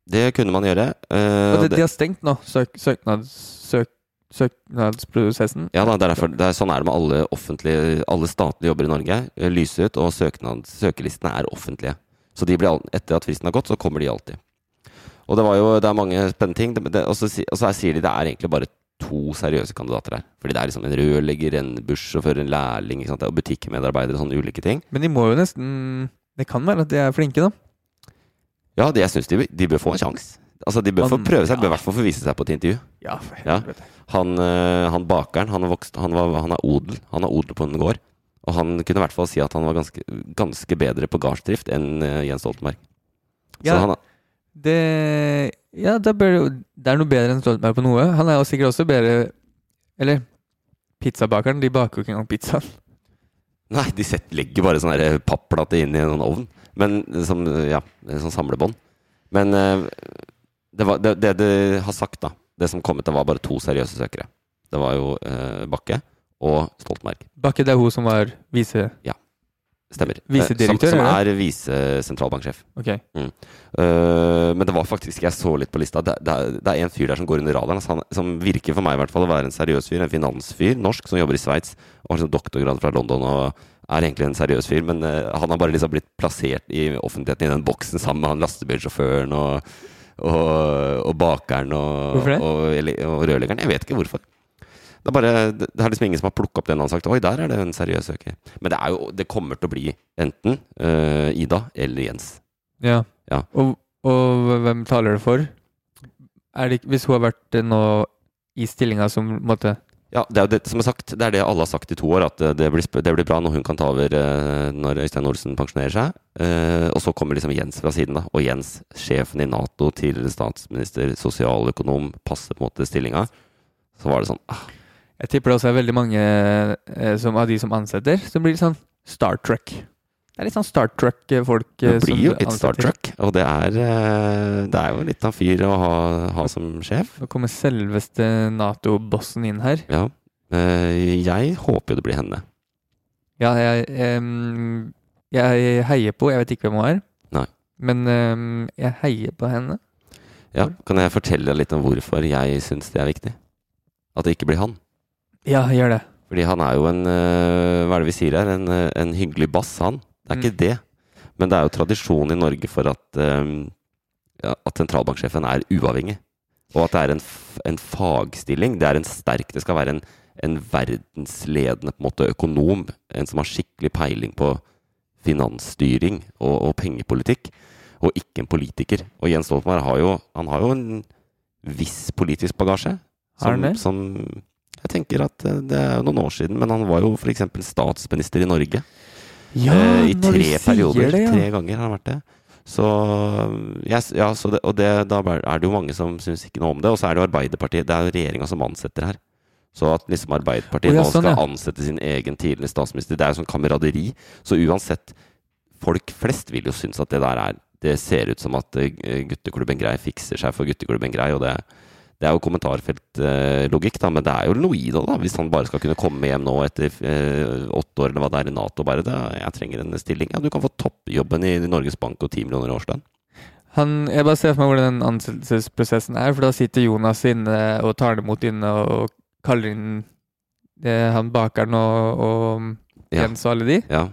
Det kunne man gjøre. Uh, og det, og det- de har stengt nå, søk, søknads, søk, søknadsprosessen. Ja da, det er derfor, det er, sånn er det med alle offentlige Alle statlige jobber i Norge. Lyser ut, og søknads, søkelistene er offentlige. Så de blir, etter at fristen har gått, så kommer de alltid. Og det var jo det er mange spennende ting. Og, så, sier de det er egentlig bare to seriøse kandidater her. Fordi det er liksom en rørlegger, en bussjåfør, en lærling og butikkmedarbeidere og sånne ulike ting. Men de må jo nesten Det kan være at de er flinke, da. Ja, det, jeg syns de, de bør få en sjanse. Altså, de bør få prøve seg, ja. bør i hvert fall få vise seg på et intervju. Ja, for Ja. Han, eh, han bakeren, han vokst, han, var, han er odel. Han er odel på en gård. Og han kunne i hvert fall si at han var ganske, ganske bedre på gardsdrift enn eh, Jens Stoltenberg. Så Ja. han, Det Ja, det er noe bedre enn Stoltenberg på noe. Han er jo sikkert også bedre Eller pizzabakeren. De baker jo ikke engang pizza. Nei, de set, legger bare sånn papplate inn i en sånn ovn. Men som, ja, sånn samlebånd. Men eh, det, var, det, det du har sagt, da Det som kom ut, det var bare to seriøse søkere. Det var jo eh, Bakke og Stoltenberg. Bakke, det er hun som var vise... Stemmer. Eh, Visedirektør, Som, som er visesentralbanksjef. Okay. Mm. Uh, men det var faktisk Jeg så litt på lista. Det, det, det er en fyr der som går under radaren. Altså han, som virker for meg i hvert fall å være en seriøs fyr. En finansfyr. Norsk, som jobber i Sveits. Og har liksom doktorgrad fra London. Og er egentlig en seriøs fyr. Men uh, han har bare liksom blitt plassert i offentligheten i den boksen sammen med han lastebilsjåføren og, og, og bakeren og, og, og rørleggeren. Jeg vet ikke hvorfor. Det er bare, det er liksom ingen som har plukka opp den og sagt Oi, der er det en seriøs søker. Men det, jo, det kommer til å bli enten uh, Ida eller Jens. Ja. Ja. Og, og hvem taler det for? Det, hvis hun har vært nå i stillinga som måte Ja, det er jo det som er sagt. Det er det alle har sagt i to år, at eh, det blir, det blir bra når hun kan ta over eh, når Øystein Olsen pensjonerer seg. Eh, og så kommer liksom Jens fra siden, da. Og Jens, sjefen i Nato, tidligere statsminister, sosialøkonom, passer på en måte stillinga. Så var det sånn ah, Jeg tipper det også er veldig mange som, av de som ansetter, som blir sånn Star Trek. Det er litt sånn Star Trek-folk. Det blir jo litt Star Trek. Og det er, eh, det er jo litt av fyr å ha, ha som sjef. Nå kommer selveste Nato-bossen inn her. Ja. Eh, jeg håper jo det blir henne. Ja, jeg, jeg, jeg heier på Jeg vet ikke hvem hun er. Nei. Men jeg heier på henne. Ja, Kan jeg fortelle litt om hvorfor jeg syns det er viktig? At det ikke blir han. Ja, gjør det. Fordi han er jo en Hva er det vi sier her? En, en hyggelig bass, han. Det er Mm. ikke det. Men det er jo tradisjon i Norge for at, um, ja, at sentralbanksjefen er uavhengig. Og at det er en, en fagstilling. Det er en sterk Det skal være en, en verdensledende på en måte, økonom. En som har skikkelig peiling på finansstyring og, og pengepolitikk. Og ikke en politiker. Og Jens Stoltenberg har jo, han har jo en viss politisk bagasje. Som, som Jeg tenker at eh, det er noen år siden, men han var jo f.eks. statsminister i Norge. Ja, uh, I tre perioder. det, ja. Tre ganger har han vært det. Så, yes, ja, så det, og det, da er det jo mange som syns ikke noe om det. Og så er det jo Arbeiderpartiet, det er jo regjeringa som ansetter her. Så at liksom Arbeiderpartiet oh, ja, nå sånn, skal ja. ansette sin egen tidligere statsminister, det er jo sånn kameraderi. Så uansett, folk flest vil jo synes at det der er Det ser ut som at eh, gutteklubben Grei fikser seg for gutteklubben Grei, og det, det er jo kommentarfeltlogikk, da, men det er jo noe i det, da. Hvis han bare skal kunne komme hjem nå etter eh, åtte år eller hva det er i Nato, bare det, jeg trenger en stilling. Ja, du kan få toppjobben i Norges Bank og ti millioner i årslønn. Han, jeg bare ser for meg hvordan den ansettelsesprosessen er, for da sitter Jonas inne og tar det imot inne og kaller inn det, han bakeren og, og. Jens og alle de. Ja.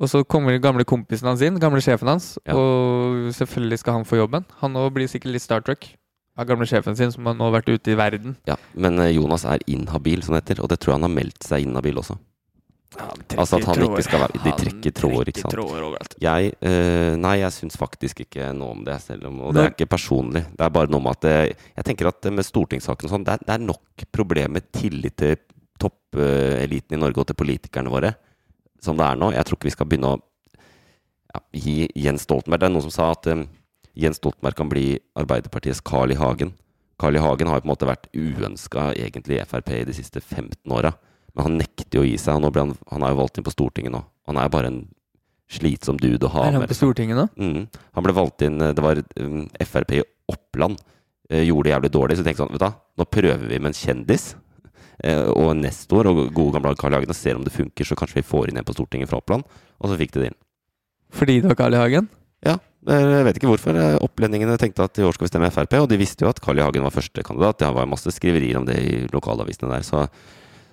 Og så kommer gamle kompisen hans inn, gamle sjefen hans, Ja. og selvfølgelig skal han få jobben. Han òg blir sikkert litt Star Trek av gamle sjefen sin, som har nå vært ute i verden. ja. Men eh, Jonas er inhabil, som det heter, og det tror jeg han har meldt seg inhabil også. Altså at han ikke skal være De trekker tråder, ikke sant. Jeg, øh, nei, jeg syns faktisk ikke noe om det, selv om Og det er ikke personlig. Det er bare noe med at det, Jeg tenker at med stortingssaken og sånn, det, det er nok problem med tillit til toppeliten i Norge og til politikerne våre som det er nå. Jeg tror ikke vi skal begynne å ja, gi Jens Stoltenberg Det er noen som sa at eh, Jens Stoltenberg kan bli Arbeiderpartiets Carl I. Hagen. Carl I. Hagen har jo på en måte vært uønska egentlig i Frp i de siste 15 åra. Men han nekter jo å gi seg. Han, han er jo valgt inn på Stortinget nå. Han er jo bare en slitsom dude å ha Er han på Stortinget nå? Mm. Han ble valgt inn eh, Det var um, Frp i Oppland. eh, gjorde det jævlig dårlig. Så tenkte sånn, vet du nå prøver vi med en kjendis. eh, og nestor og gode gamle Carl I. Hagen og ser om det funker. Så kanskje vi får inn en på Stortinget fra Oppland. Og så fikk de det inn. Fordi det var Carl I. Hagen? Ja, jeg vet ikke hvorfor. Eh, Opplendingene tenkte at i år skal vi stemme Frp, og de visste jo at Carl I. Hagen var førstekandidat. Det var masse skriverier om det i lokalavisene der. Så,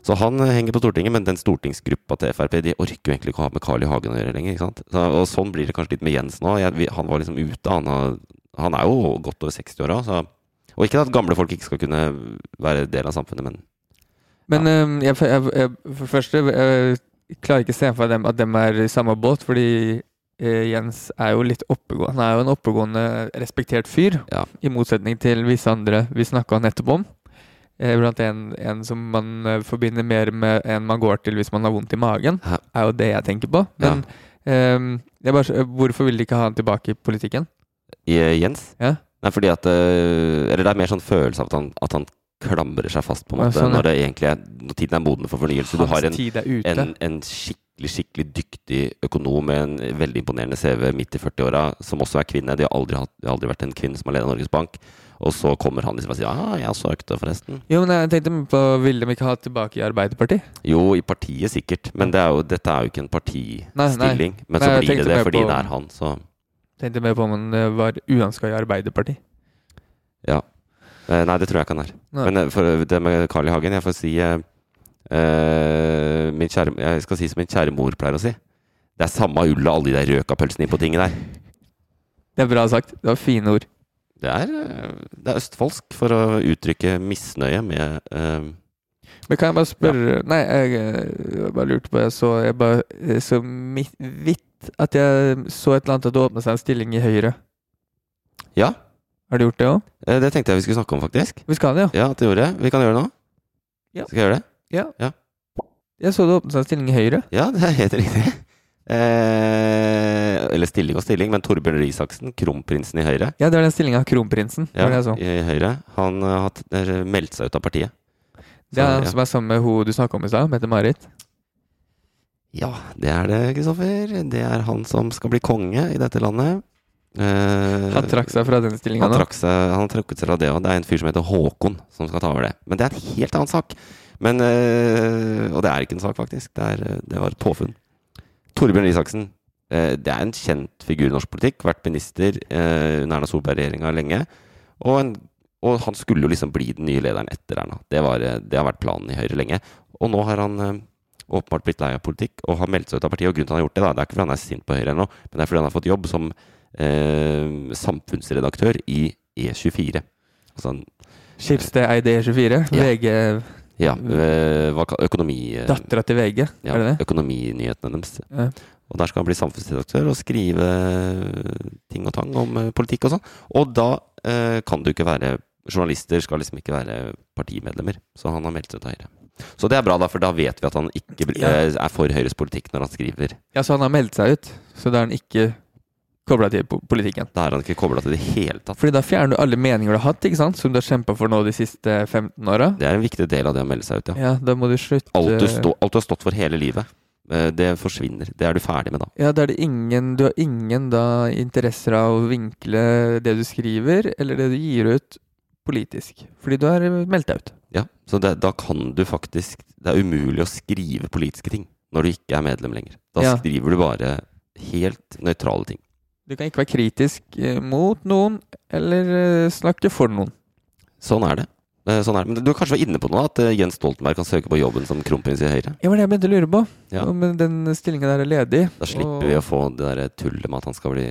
så han eh, henger på Stortinget, men den stortingsgruppa til Frp de orker jo egentlig ikke å ha med Carl I. Hagen å gjøre lenger. ikke sant? Så, og sånn blir det kanskje litt med Jens nå. Jeg, vi, han var liksom ute. Han, har, han er jo godt over 60-åra. så- Og ikke at gamle folk ikke skal kunne være del av samfunnet, men Men øhm, jeg, jeg, jeg, for det første jeg klarer ikke å se for meg at dem er i samme båt, fordi eh, Jens er jo litt oppegående. Han er jo en oppegående, respektert fyr, Ja. i motsetning til visse andre vi snakka nettopp om. Eh, blant en, en som man eh, forbinder mer med en man går til hvis man har vondt i magen, Hæ? er jo det jeg tenker på. Men øhm, jeg bare, hvorfor vil de ikke ha han tilbake i politikken? i eh, Jens Ja. Nei, fordi at eh, Eller det er mer sånn følelse av at han, at han klamrer seg fast, på en Ja, sånn, ja. når det egentlig er Når tiden er moden for fornyelse. Du har en tid er ute. en, en skikkelig skikkelig dyktig økonom med en veldig imponerende CV midt i 40-åra, som også er kvinne. De har aldri, det har aldri vært en kvinne som har ledet Norges Bank. Og så kommer han liksom og sier ja, jeg søkte, forresten. Jo, men jeg tenkte på Ville de ikke ha tilbake i Arbeiderpartiet? Jo, i partiet sikkert, men det er jo, dette er jo ikke en partistilling. Men så Nei, jeg blir det det fordi på- det er han, så Tenkte mer på om han eh, var uønska i Arbeiderpartiet. ja. Eh, Nei, det tror jeg ikke han er. Nei. Men eh, for det med Carl I. Hagen, jeg får si min kjære, Jeg skal si som min kjære mor pleier å si. Det er samme ulla alle de der røka pølsene inn på tinget der. Det er bra sagt. Det var fine ord. Det er, eh, det er østfoldsk for å uttrykke misnøye med uh, Men kan jeg bare spørre Nei, jeg, jeg bare lurte på Jeg så, jeg bare, så mitt, vidt at jeg så et eller annet at det åpna seg en stilling i Høyre. Ja, Har du gjort det òg? det tenkte jeg vi skulle snakke om, faktisk. Vi skal det, ja. Ja, at det gjorde det. Vi kan gjøre det nå. Ja. Skal jeg gjøre det? Ja. Ja. Jeg så det åpnet seg en stilling i Høyre. Ja, det er helt riktig. Eh, eller stilling og stilling, men Torbjørn Røe Isaksen, kronprinsen i Høyre, Ja, det var den stillinga kronprinsen. ja, i Høyre, han eh, har er meldt seg ut av partiet. Det er han ja. som er sammen med hun du snakka om i stad, Mette-Marit. Ja, det er det, Kristoffer. Det er han som skal bli konge i dette landet. Eh, Han trakk seg fra den stillinga nå. han har trukket seg fra det, òg. det er en fyr som heter Håkon, som skal ta over det. Men det er en helt annen sak. Men, eh, og det er ikke en sak, faktisk. Det, er, eh, det var et påfunn. Torbjørn Isaksen. eh, det er en kjent figur i norsk politikk. Vært minister under Erna Solberg-regjeringa lenge. Og, en, og han skulle jo liksom bli den nye lederen etter Erna. Det, var, det har vært planen i Høyre lenge. Og nå har han åpenbart blitt lei av politikk og har meldt seg ut av partiet. Og grunnen til at han har gjort det, da, det er ikke fordi han er sint på Høyre ennå, men det er fordi han har fått jobb som eh, samfunnsredaktør i E24. Altså, Skipsted eide E24. Ja. VG ja, eh, hva kal- økonomi... eh, Dattera til VG, ja, er det det? Økonominyhetene deres. Ja. Og der skal han bli samfunnsredaktør og skrive eh, ting og tang om eh, politikk og sånn. Og da eh, kan du ikke være Journalister skal liksom ikke være partimedlemmer. Så han har meldt seg ut av Høyre. Så det er bra, da, for da vet vi at han ikke eh, er for Høyres politikk når han skriver. Ja, så han har meldt seg ut. Så da er han ikke kobla til politikken. Da er han ikke kobla til det hele tatt. Fordi da fjerner du alle meninger du har hatt, ikke sant? som du har kjempa for nå de siste 15 åra. Det er en viktig del av det å melde seg ut, ja. Ja, da må du slutte Alt du, stå, alt du har stått for hele livet, eh, det forsvinner. Det er du ferdig med da. Ja, da er det ingen Du har ingen da interesser av å vinkle det du skriver, eller det du gir ut, politisk. Fordi du har meldt deg ut. Ja, Så det, da kan du faktisk Det er umulig å skrive politiske ting når du ikke er medlem lenger. Da Ja. skriver du bare helt nøytrale ting. Du kan ikke være kritisk eh, mot noen, eller eh, snakke for noen. Sånn er det. Eh, Sånn er det. Men du kanskje var inne på noe, at Jens Stoltenberg kan søke på jobben som kronprins i Høyre? Det var det jeg begynte å lure på. Ja. Om den stillinga der er ledig. Da slipper og- vi å få det der tullet med at han skal bli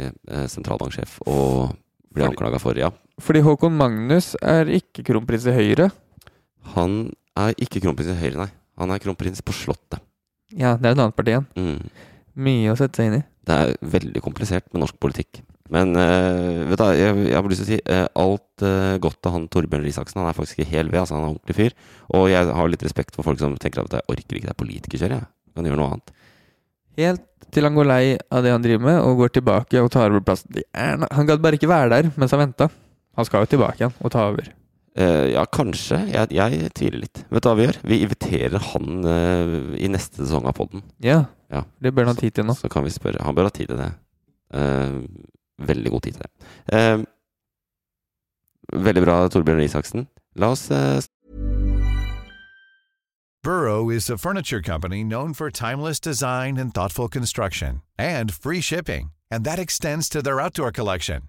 sentralbanksjef og bli anklaga for Ja, Fordi Håkon Magnus er ikke kronprins i Høyre. han er ikke kronprins i Høyre, nei. Han er kronprins på Slottet. Ja, det er et annet parti igjen. Mm. Mye å sette seg inn i. Det er veldig komplisert med norsk politikk. Men uh, vet du, jeg, jeg har lyst til å si uh, alt uh, godt til han Torbjørn Røe Isaksen. Han er faktisk ikke hel ved. Altså, han er en ordentlig fyr. Og jeg har litt respekt for folk som tenker at jeg orker ikke det politikerkjøret. Jeg kan gjøre noe annet. Helt til han går lei av det han driver med, og går tilbake og tar over plassen. Han gadd bare ikke være der mens han venta. Han skal jo tilbake igjen og ta over. Eh, ja, kanskje. Jeg, jeg tviler litt. Vet du hva vi gjør? Vi inviterer han uh, i neste sesong av podden. Ja, Ja. det bør han ha tid til nå. Så kan vi spørre. Han bør ha tid til det. Uh, veldig god tid til det. Veldig bra, Torbjørn Isaksen. La oss Burrow is a furniture company known for timeless design and thoughtful construction and free shipping, and that extends to their outdoor collection.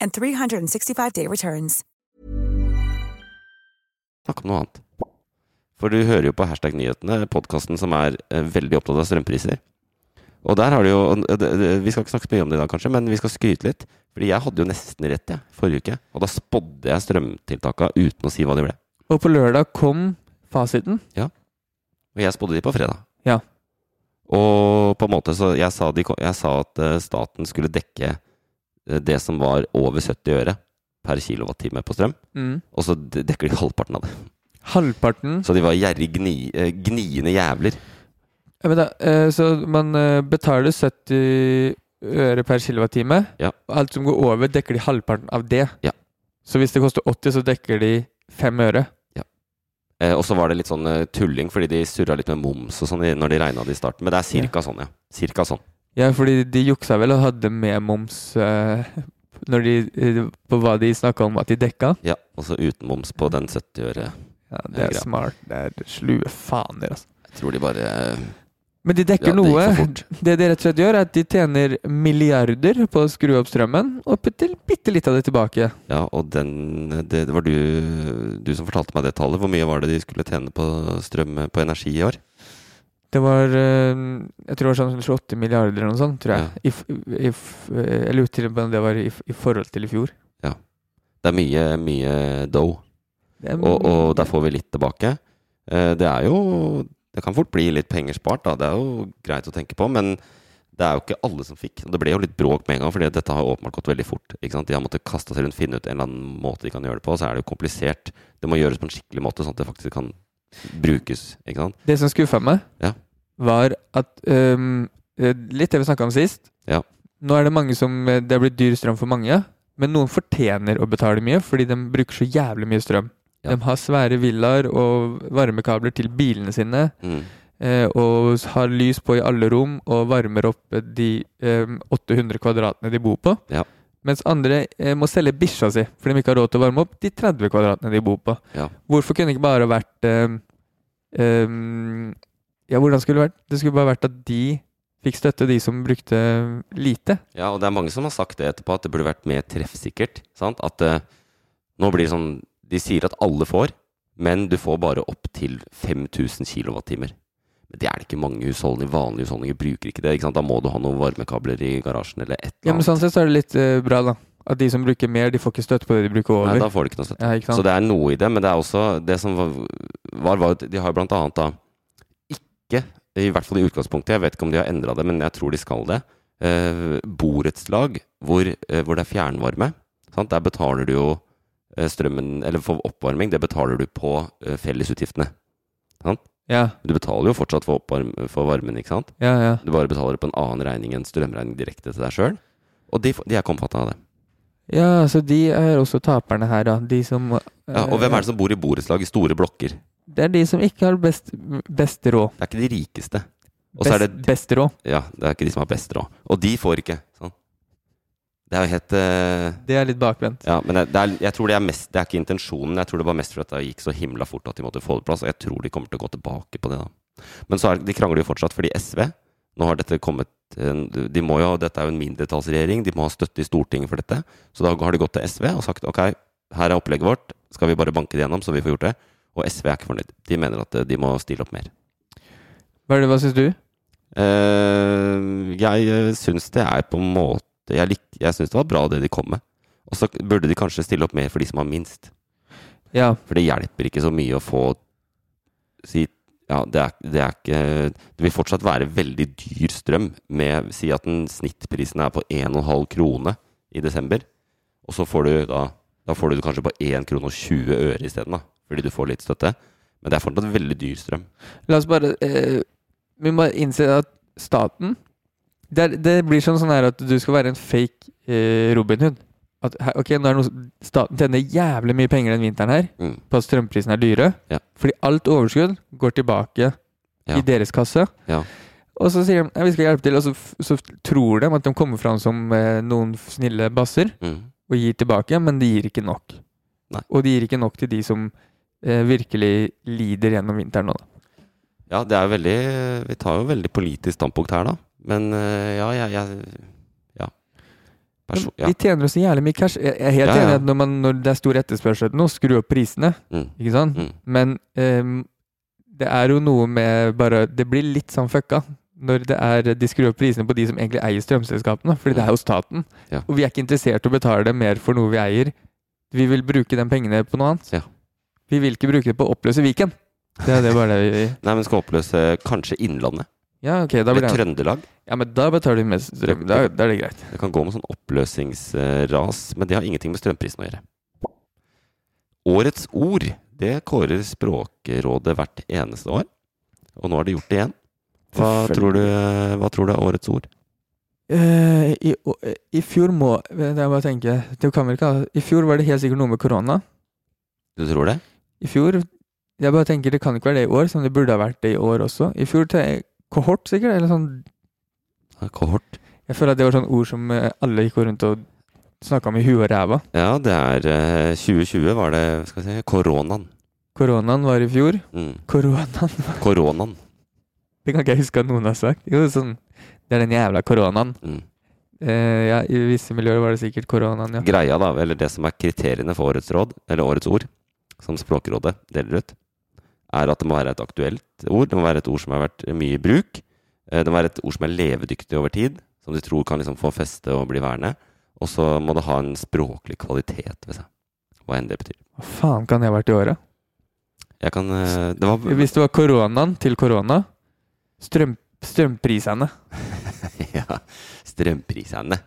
and 365-day returns. Snakk om noe annet. For du hører jo på Hashtag nyhetene, podkasten som er eh, veldig opptatt av strømpriser. Og der har du jo det- Vi skal ikke snakke så mye om det i dag, kanskje, men vi skal skryte litt. Fordi jeg hadde jo nesten rett jeg, forrige uke. Og da spådde jeg strømtiltaka uten å si hva de ble. Og på lørdag kom fasiten. Ja. Og jeg spådde de på fredag. Ja. Og på en måte så Jeg sa, de, jeg sa at eh, staten skulle dekke eh, det som var over 70 øre per kilowattime på strøm. Mm. Og så dekker de halvparten av det. Halvparten Så de var gjerrig gni, eh, gniende jævler. Ja, da, eh, Så man eh, betaler 70 øre per kilowattime. Ja. Og alt som går over, dekker de halvparten av det. Ja. Så hvis det koster 80, så dekker de 5 øre. Eh, og så var det litt sånn eh, tulling, fordi de surra litt med moms og sånn når de regna det i starten. Men det er cirka sånn, ja. Cirka sånn. Ja, fordi de juksa vel og hadde med moms uh, de, eh, på hva de snakka om at de dekka. Ja, Og så uten moms på den 70 øre. Ja, det er smart. Det er slue faner, altså. Jeg tror de bare eh, Men de dekker Ja, noe. Det de rett og slett gjør, er at de tjener milliarder på å skru opp strømmen, og bitte litt av det tilbake. Ja, og den Det, det var du, du som fortalte meg det tallet. Hvor mye var det de skulle tjene på strøm på energi i år? Det var eh, Jeg tror det var sånn 28 milliarder eller noe sånt, tror jeg. I, f- i, eh, jeg lurte til om det var i, i forhold til i fjor. Ja. Det er mye, mye dough. Og, og der får vi litt tilbake. Eh, Det er jo Det kan fort bli litt penger spart, da. Det er jo greit å tenke på, men det er jo ikke alle som fikk. Og det ble jo litt bråk med en gang, fordi dette har åpenbart gått veldig fort. De har måttet kaste seg rundt, finne ut en eller annen måte de kan gjøre det på. Så er det jo komplisert. Det må gjøres på en skikkelig måte, sånn at det faktisk kan brukes. Ikke sant? Det som skuffa meg, Ja. var at eh, Litt det vi snakka om sist. Ja. Nå er det mange som eh, Det har blitt dyr strøm for mange, men noen fortjener å betale mye fordi de bruker så jævlig mye strøm. Ja. De har svære villaer og varmekabler til bilene sine. Mm. eh, og har lys på i alle rom og varmer opp de eh, 800 kvadratene de bor på. Ja. Mens andre eh, må selge bikkja si fordi de ikke har råd til å varme opp de 30 kvadratene de bor på. Ja. Hvorfor kunne det ikke bare vært eh, eh, Ja, hvordan skulle det vært? Det skulle bare vært at de fikk støtte, de som brukte lite. Ja, og det er mange som har sagt det etterpå, at det burde vært mer treffsikkert. Sant? At eh, nå blir det sånn De sier at alle får, men du får bare opp til 5000 kWt. Men det er det ikke mange husholdninger, vanlige husholdninger bruker ikke det. Ikke sant? Da må du ha noen varmekabler i garasjen eller et eller annet. Ja, men. Sånn sett så er det litt uh, bra, da. At de som bruker mer, de får ikke støtte på det de bruker over. Nei, da får de ikke noe støtte. Ja, ikke? Så det er noe i det, men det er også det som var, var, var De har jo blant annet da ikke, i hvert fall i utgangspunktet, jeg vet ikke om de har endra det, men jeg tror de skal det, uh, borettslag hvor, uh, hvor det er fjernvarme. Sant? Der betaler du jo strømmen, eller for oppvarming, det betaler du på fellesutgiftene. Sant? Ja, Du betaler jo fortsatt for, oppvarm, for varmen, ikke sant? ja, ja. Du bare betaler det på en annen regning enn strømregning direkte til deg sjøl. Og de, de er ikke omfattet av det. Ja, så de er også taperne her, da. De som Ja, og hvem er det som bor i borettslag i store blokker? Det er de som ikke har best, best råd. Det er ikke de rikeste. Best, det best råd. Ja, det er ikke de som har best råd. Og de får ikke. Sånn. Det er jo helt uh, Det er litt bakvendt. Ja, men det, det er, jeg tror det er mest Det er ikke intensjonen. Jeg tror det var mest fordi det gikk så himla fort at de måtte få det plass. Og jeg tror de kommer til å gå tilbake på det, da. Men så er, de krangler jo fortsatt fordi SV Nå har dette kommet de må jo, Dette er jo en mindretallsregjering. De må ha støtte i Stortinget for dette. Så da har de gått til SV og sagt ok, her er opplegget vårt. Skal vi bare banke det gjennom, så vi får gjort det? Og SV er ikke fornøyd. De mener at eh, de må stille opp mer. Hva, hva syns du? Uh, jeg syns det er på en måte Jeg, lik, jeg syns det var bra det de kom med. Og så burde de kanskje stille opp mer for de som har minst. Ja, For det hjelper ikke så mye å få si Ja, det er, det er ikke Det vil fortsatt være veldig dyr strøm med Si at den snittprisen er på 1,5 krone i desember. Og så får du da Da får du kanskje på 1 krone og 20 øre isteden. Fordi du får litt støtte. Men det er fortsatt veldig dyr strøm. la oss bare eh, Vi må innse at staten det, er, det blir sånn, sånn her at du skal være en fake eh, Robin Hood. At ok, nå er det noe, Staten tjener jævlig mye penger den vinteren her Mm. på at strømprisene er dyre. Ja. Fordi alt overskudd går tilbake Ja. i deres kasse. Ja. Og så sier de ja, vi skal hjelpe til, og så, så tror de at de kommer fram som eh, noen snille basser Mm. og gir tilbake, men de gir ikke nok. Nei. Og de gir ikke nok til de som eh, virkelig lider gjennom vinteren nå. Da. Ja, det er jo veldig Vi tar jo veldig politisk standpunkt her, da. Men øh, ja, jeg, jeg Ja. Perso ja. Vi tjener oss så jævlig mye cash. Jeg er helt Ja, ja. enig at når, man, når det er stor etterspørsel nå, skru opp prisene. Mm. Ikke sant? Mm. Men um, det er jo noe med bare Det blir litt sånn fucka når det er de skrur opp prisene på de som egentlig eier strømselskapene, fordi det er jo staten. Ja. Og vi er ikke interessert i å betale mer for noe vi eier. Vi vil bruke de pengene på noe annet. Ja. Vi vil ikke bruke det på å oppløse Viken. Det er det bare det vi Nei, men skal oppløse kanskje Innlandet? Ja, ok, da Eller blir det Trøndelag? Ja, men da betaler de mest strøm. Da, da er det greit. Det kan gå med sånn oppløsningsras, men det har ingenting med strømprisen å gjøre. Årets ord, det kårer Språkrådet hvert eneste år. Og nå har de gjort det igjen. Hva tror du, hva tror du er årets ord? Uh, i, uh, I fjor må Det er bare å tenke det kan vel ikke ha I fjor var det helt sikkert noe med korona. Du tror det? I fjor Jeg bare tenker det kan ikke være det i år, som det burde ha vært det i år også. I fjor kohort, sikkert? Eller sånn Kohort? Jeg føler at det var sånn ord som eh, alle gikk rundt og snakka om i huet og ræva. Ja, det er eh, 2020 var det, skal vi si, koronaen. Koronaen var i fjor. Mm. Koronaen Koronaen. Det kan ikke jeg huske at noen har sagt. Jo, sånn Det er den jævla koronaen. Mm. Eh, ja, I visse miljøer var det sikkert koronaen, ja. Greia, da, eller det som er kriteriene for årets råd, eller årets ord, som Språkrådet deler ut, er at det må være et aktuelt ord. Det må være et ord som har vært mye i bruk. Eh, Det må være et ord som er levedyktig over tid, som de tror kan liksom få feste og bli værende. Og så må det ha en språklig kvalitet ved seg. Hva enn det betyr. Hva faen kan jeg ha vært i året? Jeg kan eh, Det var Hvis det var koronaen til korona strøm, Strømprisene. ja, strømprisene.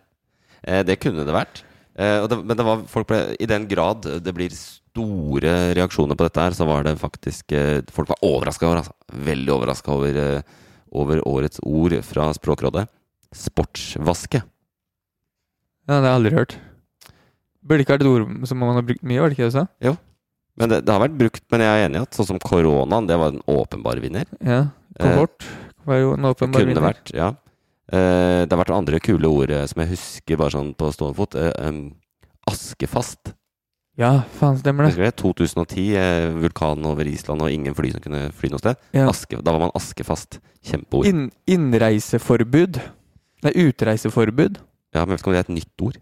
Eh, det kunne det vært. Men det var folk ble, i den grad det blir store reaksjoner på dette her, så var det faktisk eh, Folk var overraska over, altså. Veldig overraska over, eh, over årets ord fra Språkrådet. Sportsvaske. Ja, det har jeg aldri hørt. Burde ikke vært et ord som man har brukt mye, var det ikke det du sa? Men det, det har vært brukt, men jeg er enig i at sånn som koronaen, det var en åpenbar vinner. Ja. Kohort var jo en åpenbar vinner. vært, ja. Eh, det har vært andre kule ord eh, som jeg husker bare sånn på stående fot. Eh, askefast. Ja, faen, stemmer det. Det? 2010, eh, vulkanen over Island og ingen fly som kunne fly noe sted. Ja. Aske, da var man askefast. Kjempeord. In, innreiseforbud. Nei, utreiseforbud. Ja, men jeg vet ikke om det er et nytt ord.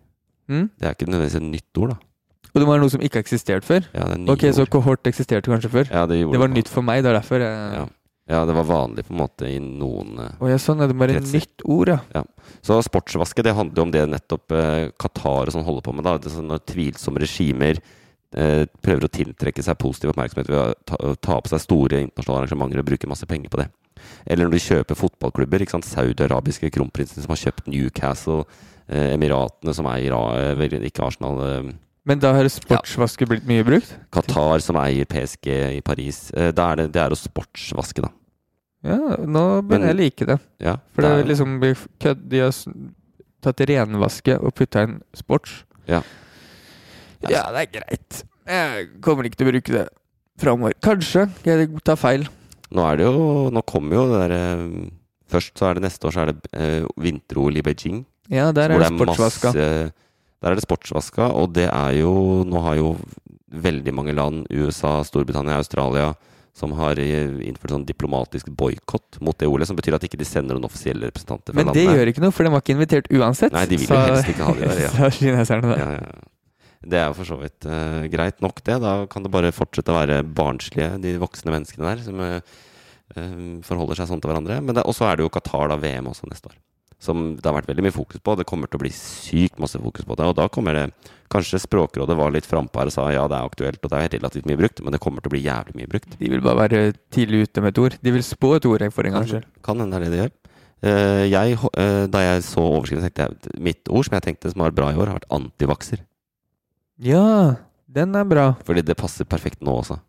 Mm? Det er ikke nødvendigvis et nytt ord, da. Og det var noe som ikke har eksistert før? Ja, det er nye Ok, så kohort eksisterte kanskje før? Ja, det, gjorde det var det. nytt for meg, det er derfor jeg Ja. Ja, det var vanlig på en måte i noen eh, Å ja, sånn er det bare et kretser. nytt ord, ja. Ja. Så sportsvaske, det handler jo om det nettopp eh, Qatar og sånn holder på med. da. Det er sånn Når tvilsomme regimer eh, prøver å tiltrekke seg positiv oppmerksomhet ved å ta, ta på seg store internasjonale arrangementer og bruke masse penger på det. Eller når de kjøper fotballklubber. ikke sant? Saudi-arabiske kronprinsen som har kjøpt Newcastle, eh, Emiratene som eier ikke Arsenal eh, Men da har sportsvaske blitt mye brukt? Qatar som eier PSG i Paris. Eh, da er det, det er å sportsvaske, da. Ja, nå begynner jeg å like det. Ja, For det det er liksom blir kødd De har tatt renvaske og putta inn sports. Ja. Ja, det er greit. Jeg kommer ikke til å bruke det framover. Kanskje. Jeg tar feil. Nå er det jo Nå kommer jo det derre Først så er det neste år så er det eh, vinter-OL i Beijing. Ja, der er det sportsvaska. masse- Der er det sportsvaska, og det er jo Nå har jo veldig mange land, USA, Storbritannia, Australia, som har eh, innført sånn diplomatisk boikott mot det OL, som betyr at ikke de sender noen offisielle representanter fra Men det gjør ikke noe, for de var ikke invitert uansett. Nei, de vil jo helst ikke ha de der, ja. så kineserne der. Ja, ja. Det er jo for så vidt uh, greit nok, det. Da kan det bare fortsette å være barnslige, de voksne menneskene der, som eh, forholder seg sånn til hverandre. Men Og så er det jo Qatar, da, VM også neste år. Som det har vært veldig mye fokus på. Det kommer til å bli sykt masse fokus på det. Og da kommer det Kanskje Språkrådet var litt frampå her og sa ja, det er aktuelt, og det er relativt mye brukt, men det kommer til å bli jævlig mye brukt. De vil bare være tidlig ute med et ord. De vil spå et ord for en gangs skyld. Kan hende det er det de gjør. Uh, jeg, eh, da jeg så overskriften, tenkte jeg mitt ord som jeg tenkte som var bra i år, har vært antivakser. Ja, den er bra. Fordi det passer perfekt nå også.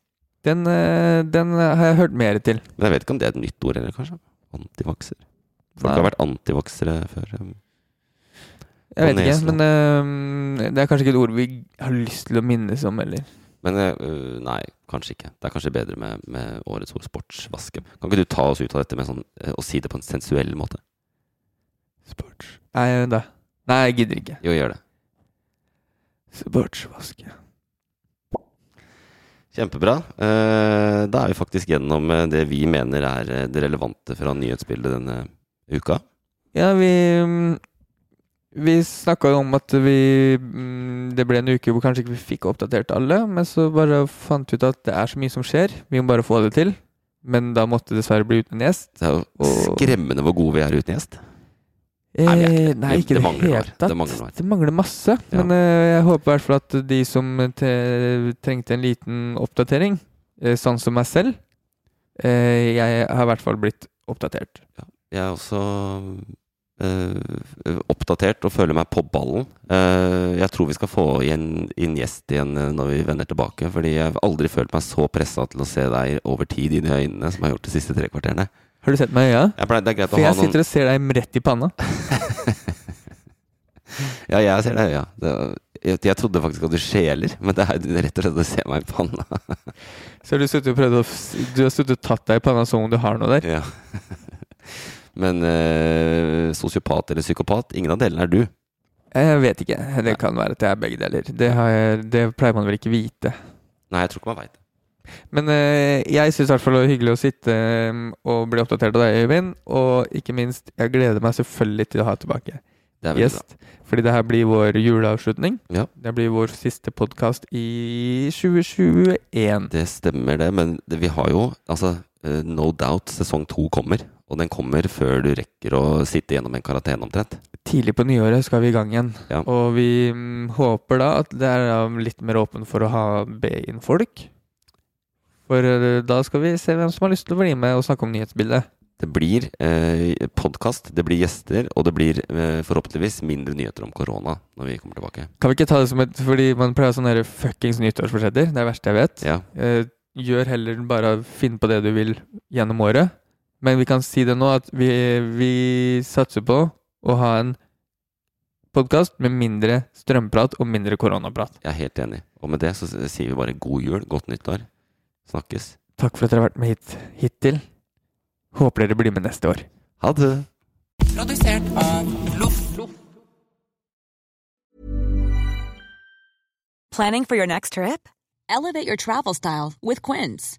Den, uh, den har jeg hørt mer til. Men jeg vet ikke om det er et nytt ord heller, kanskje? Antivakser. Folk Nei. har vært antivaksere før. um, Jeg vet ikke, men uh, det er kanskje ikke et ord vi har lyst til å minnes om heller. Men eh, øh, nei, kanskje ikke. Det er kanskje bedre med, med årets ord sportsvaske. Kan ikke du ta oss ut av dette med sånn, eh, og si det på en sensuell måte? Sports... Nei, da. Nei, jeg gidder ikke. Jo, gjør det. Sportsvaske. Kjempebra. Eh, da er vi faktisk gjennom eh, det vi mener er eh, det relevante fra nyhetsbildet denne uka. Ja, vi Vi snakka om at vi mm, Det ble en uke hvor kanskje ikke vi fikk oppdatert alle, men så bare fant vi ut at det er så mye som skjer. Vi må bare få det til. Men da måtte det dessverre bli uten gjest. Det er jo skremmende hvor gode vi er uten gjest. Eh, Nei, ikke det. nei, ikke Det det, hele tatt. Det mangler. Det mangler masse. Ja. Men uh, jeg håper i hvert fall at de som te trengte en liten oppdatering, uh, sånn som meg selv uh, Jeg har i hvert fall blitt oppdatert. Jeg er også eh, oppdatert og føler meg på ballen. Eh, jeg tror vi skal få inn, inn gjest igjen eh, når vi vender tilbake. Fordi jeg har aldri følt meg så pressa til å se deg over tid inn i øynene som jeg har gjort de siste tre kvarterene. Har du sett meg i øya? For jeg noen sitter og ser deg rett i panna. Ja, jeg ser deg i øya. Det, jeg, jeg trodde faktisk at du skjeler, men det er rett og slett å se meg i panna. Så har du sittet og prøvd å Du har sittet og tatt deg i panna som om du har noe der. Ja. Men eh, sosiopat eller psykopat, ingen av delene er du. Jeg vet ikke. Det kan være at det er begge deler. Det, har jeg, det pleier man vel ikke vite. Nei, jeg tror ikke man veit det. Men eh, jeg syns i hvert fall det var hyggelig å sitte eh, og bli oppdatert av deg, Øyvind. Og ikke minst, jeg gleder meg selvfølgelig til å ha tilbake er gjest. Fordi det her blir vår juleavslutning. Ja. Det blir vår siste podkast i 2021. Det stemmer, det. Men det, vi har jo altså eh, No Doubt sesong to kommer. Og den kommer før du rekker å sitte gjennom en karantene omtrent. Tidlig på nyåret skal vi i gang igjen. Ja. Og vi mm, håper da at det er litt mer åpen for å ha be inn folk. For eh, da skal vi se hvem som har lyst til å bli med og snakke om nyhetsbildet. Det blir eh, podkast, det blir gjester, og det blir eh, forhåpentligvis mindre nyheter om korona når vi kommer tilbake. Kan vi ikke ta det som et Fordi man pleier å ha sånne fuckings nyttårsforsetter. Det er det verste jeg vet. Ja. Eh, gjør heller bare finn på det du vil gjennom året. Men vi kan si det nå at vi, vi satser på å ha en podkast med mindre strømprat og mindre koronaprat. Jeg er helt enig. Og med det så sier vi bare god jul, godt nyttår. Snakkes. Takk for at dere har vært med hit hittil. Håper dere blir med neste år. Ha det. Produsert av Loff. Planning for your next trip? Elevate your travel style with Quince.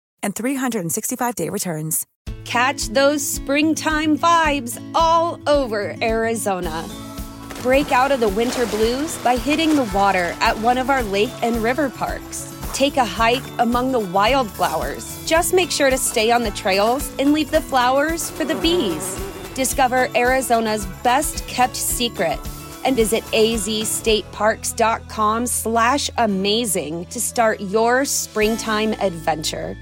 and 365-day returns. Catch those springtime vibes all over Arizona. Break out of the winter blues by hitting the water at one of our lake and river parks. Take a hike among the wildflowers. Just make sure to stay on the trails and leave the flowers for the bees. Discover Arizona's best kept secret and visit azstateparks.com slash amazing to start your springtime adventure.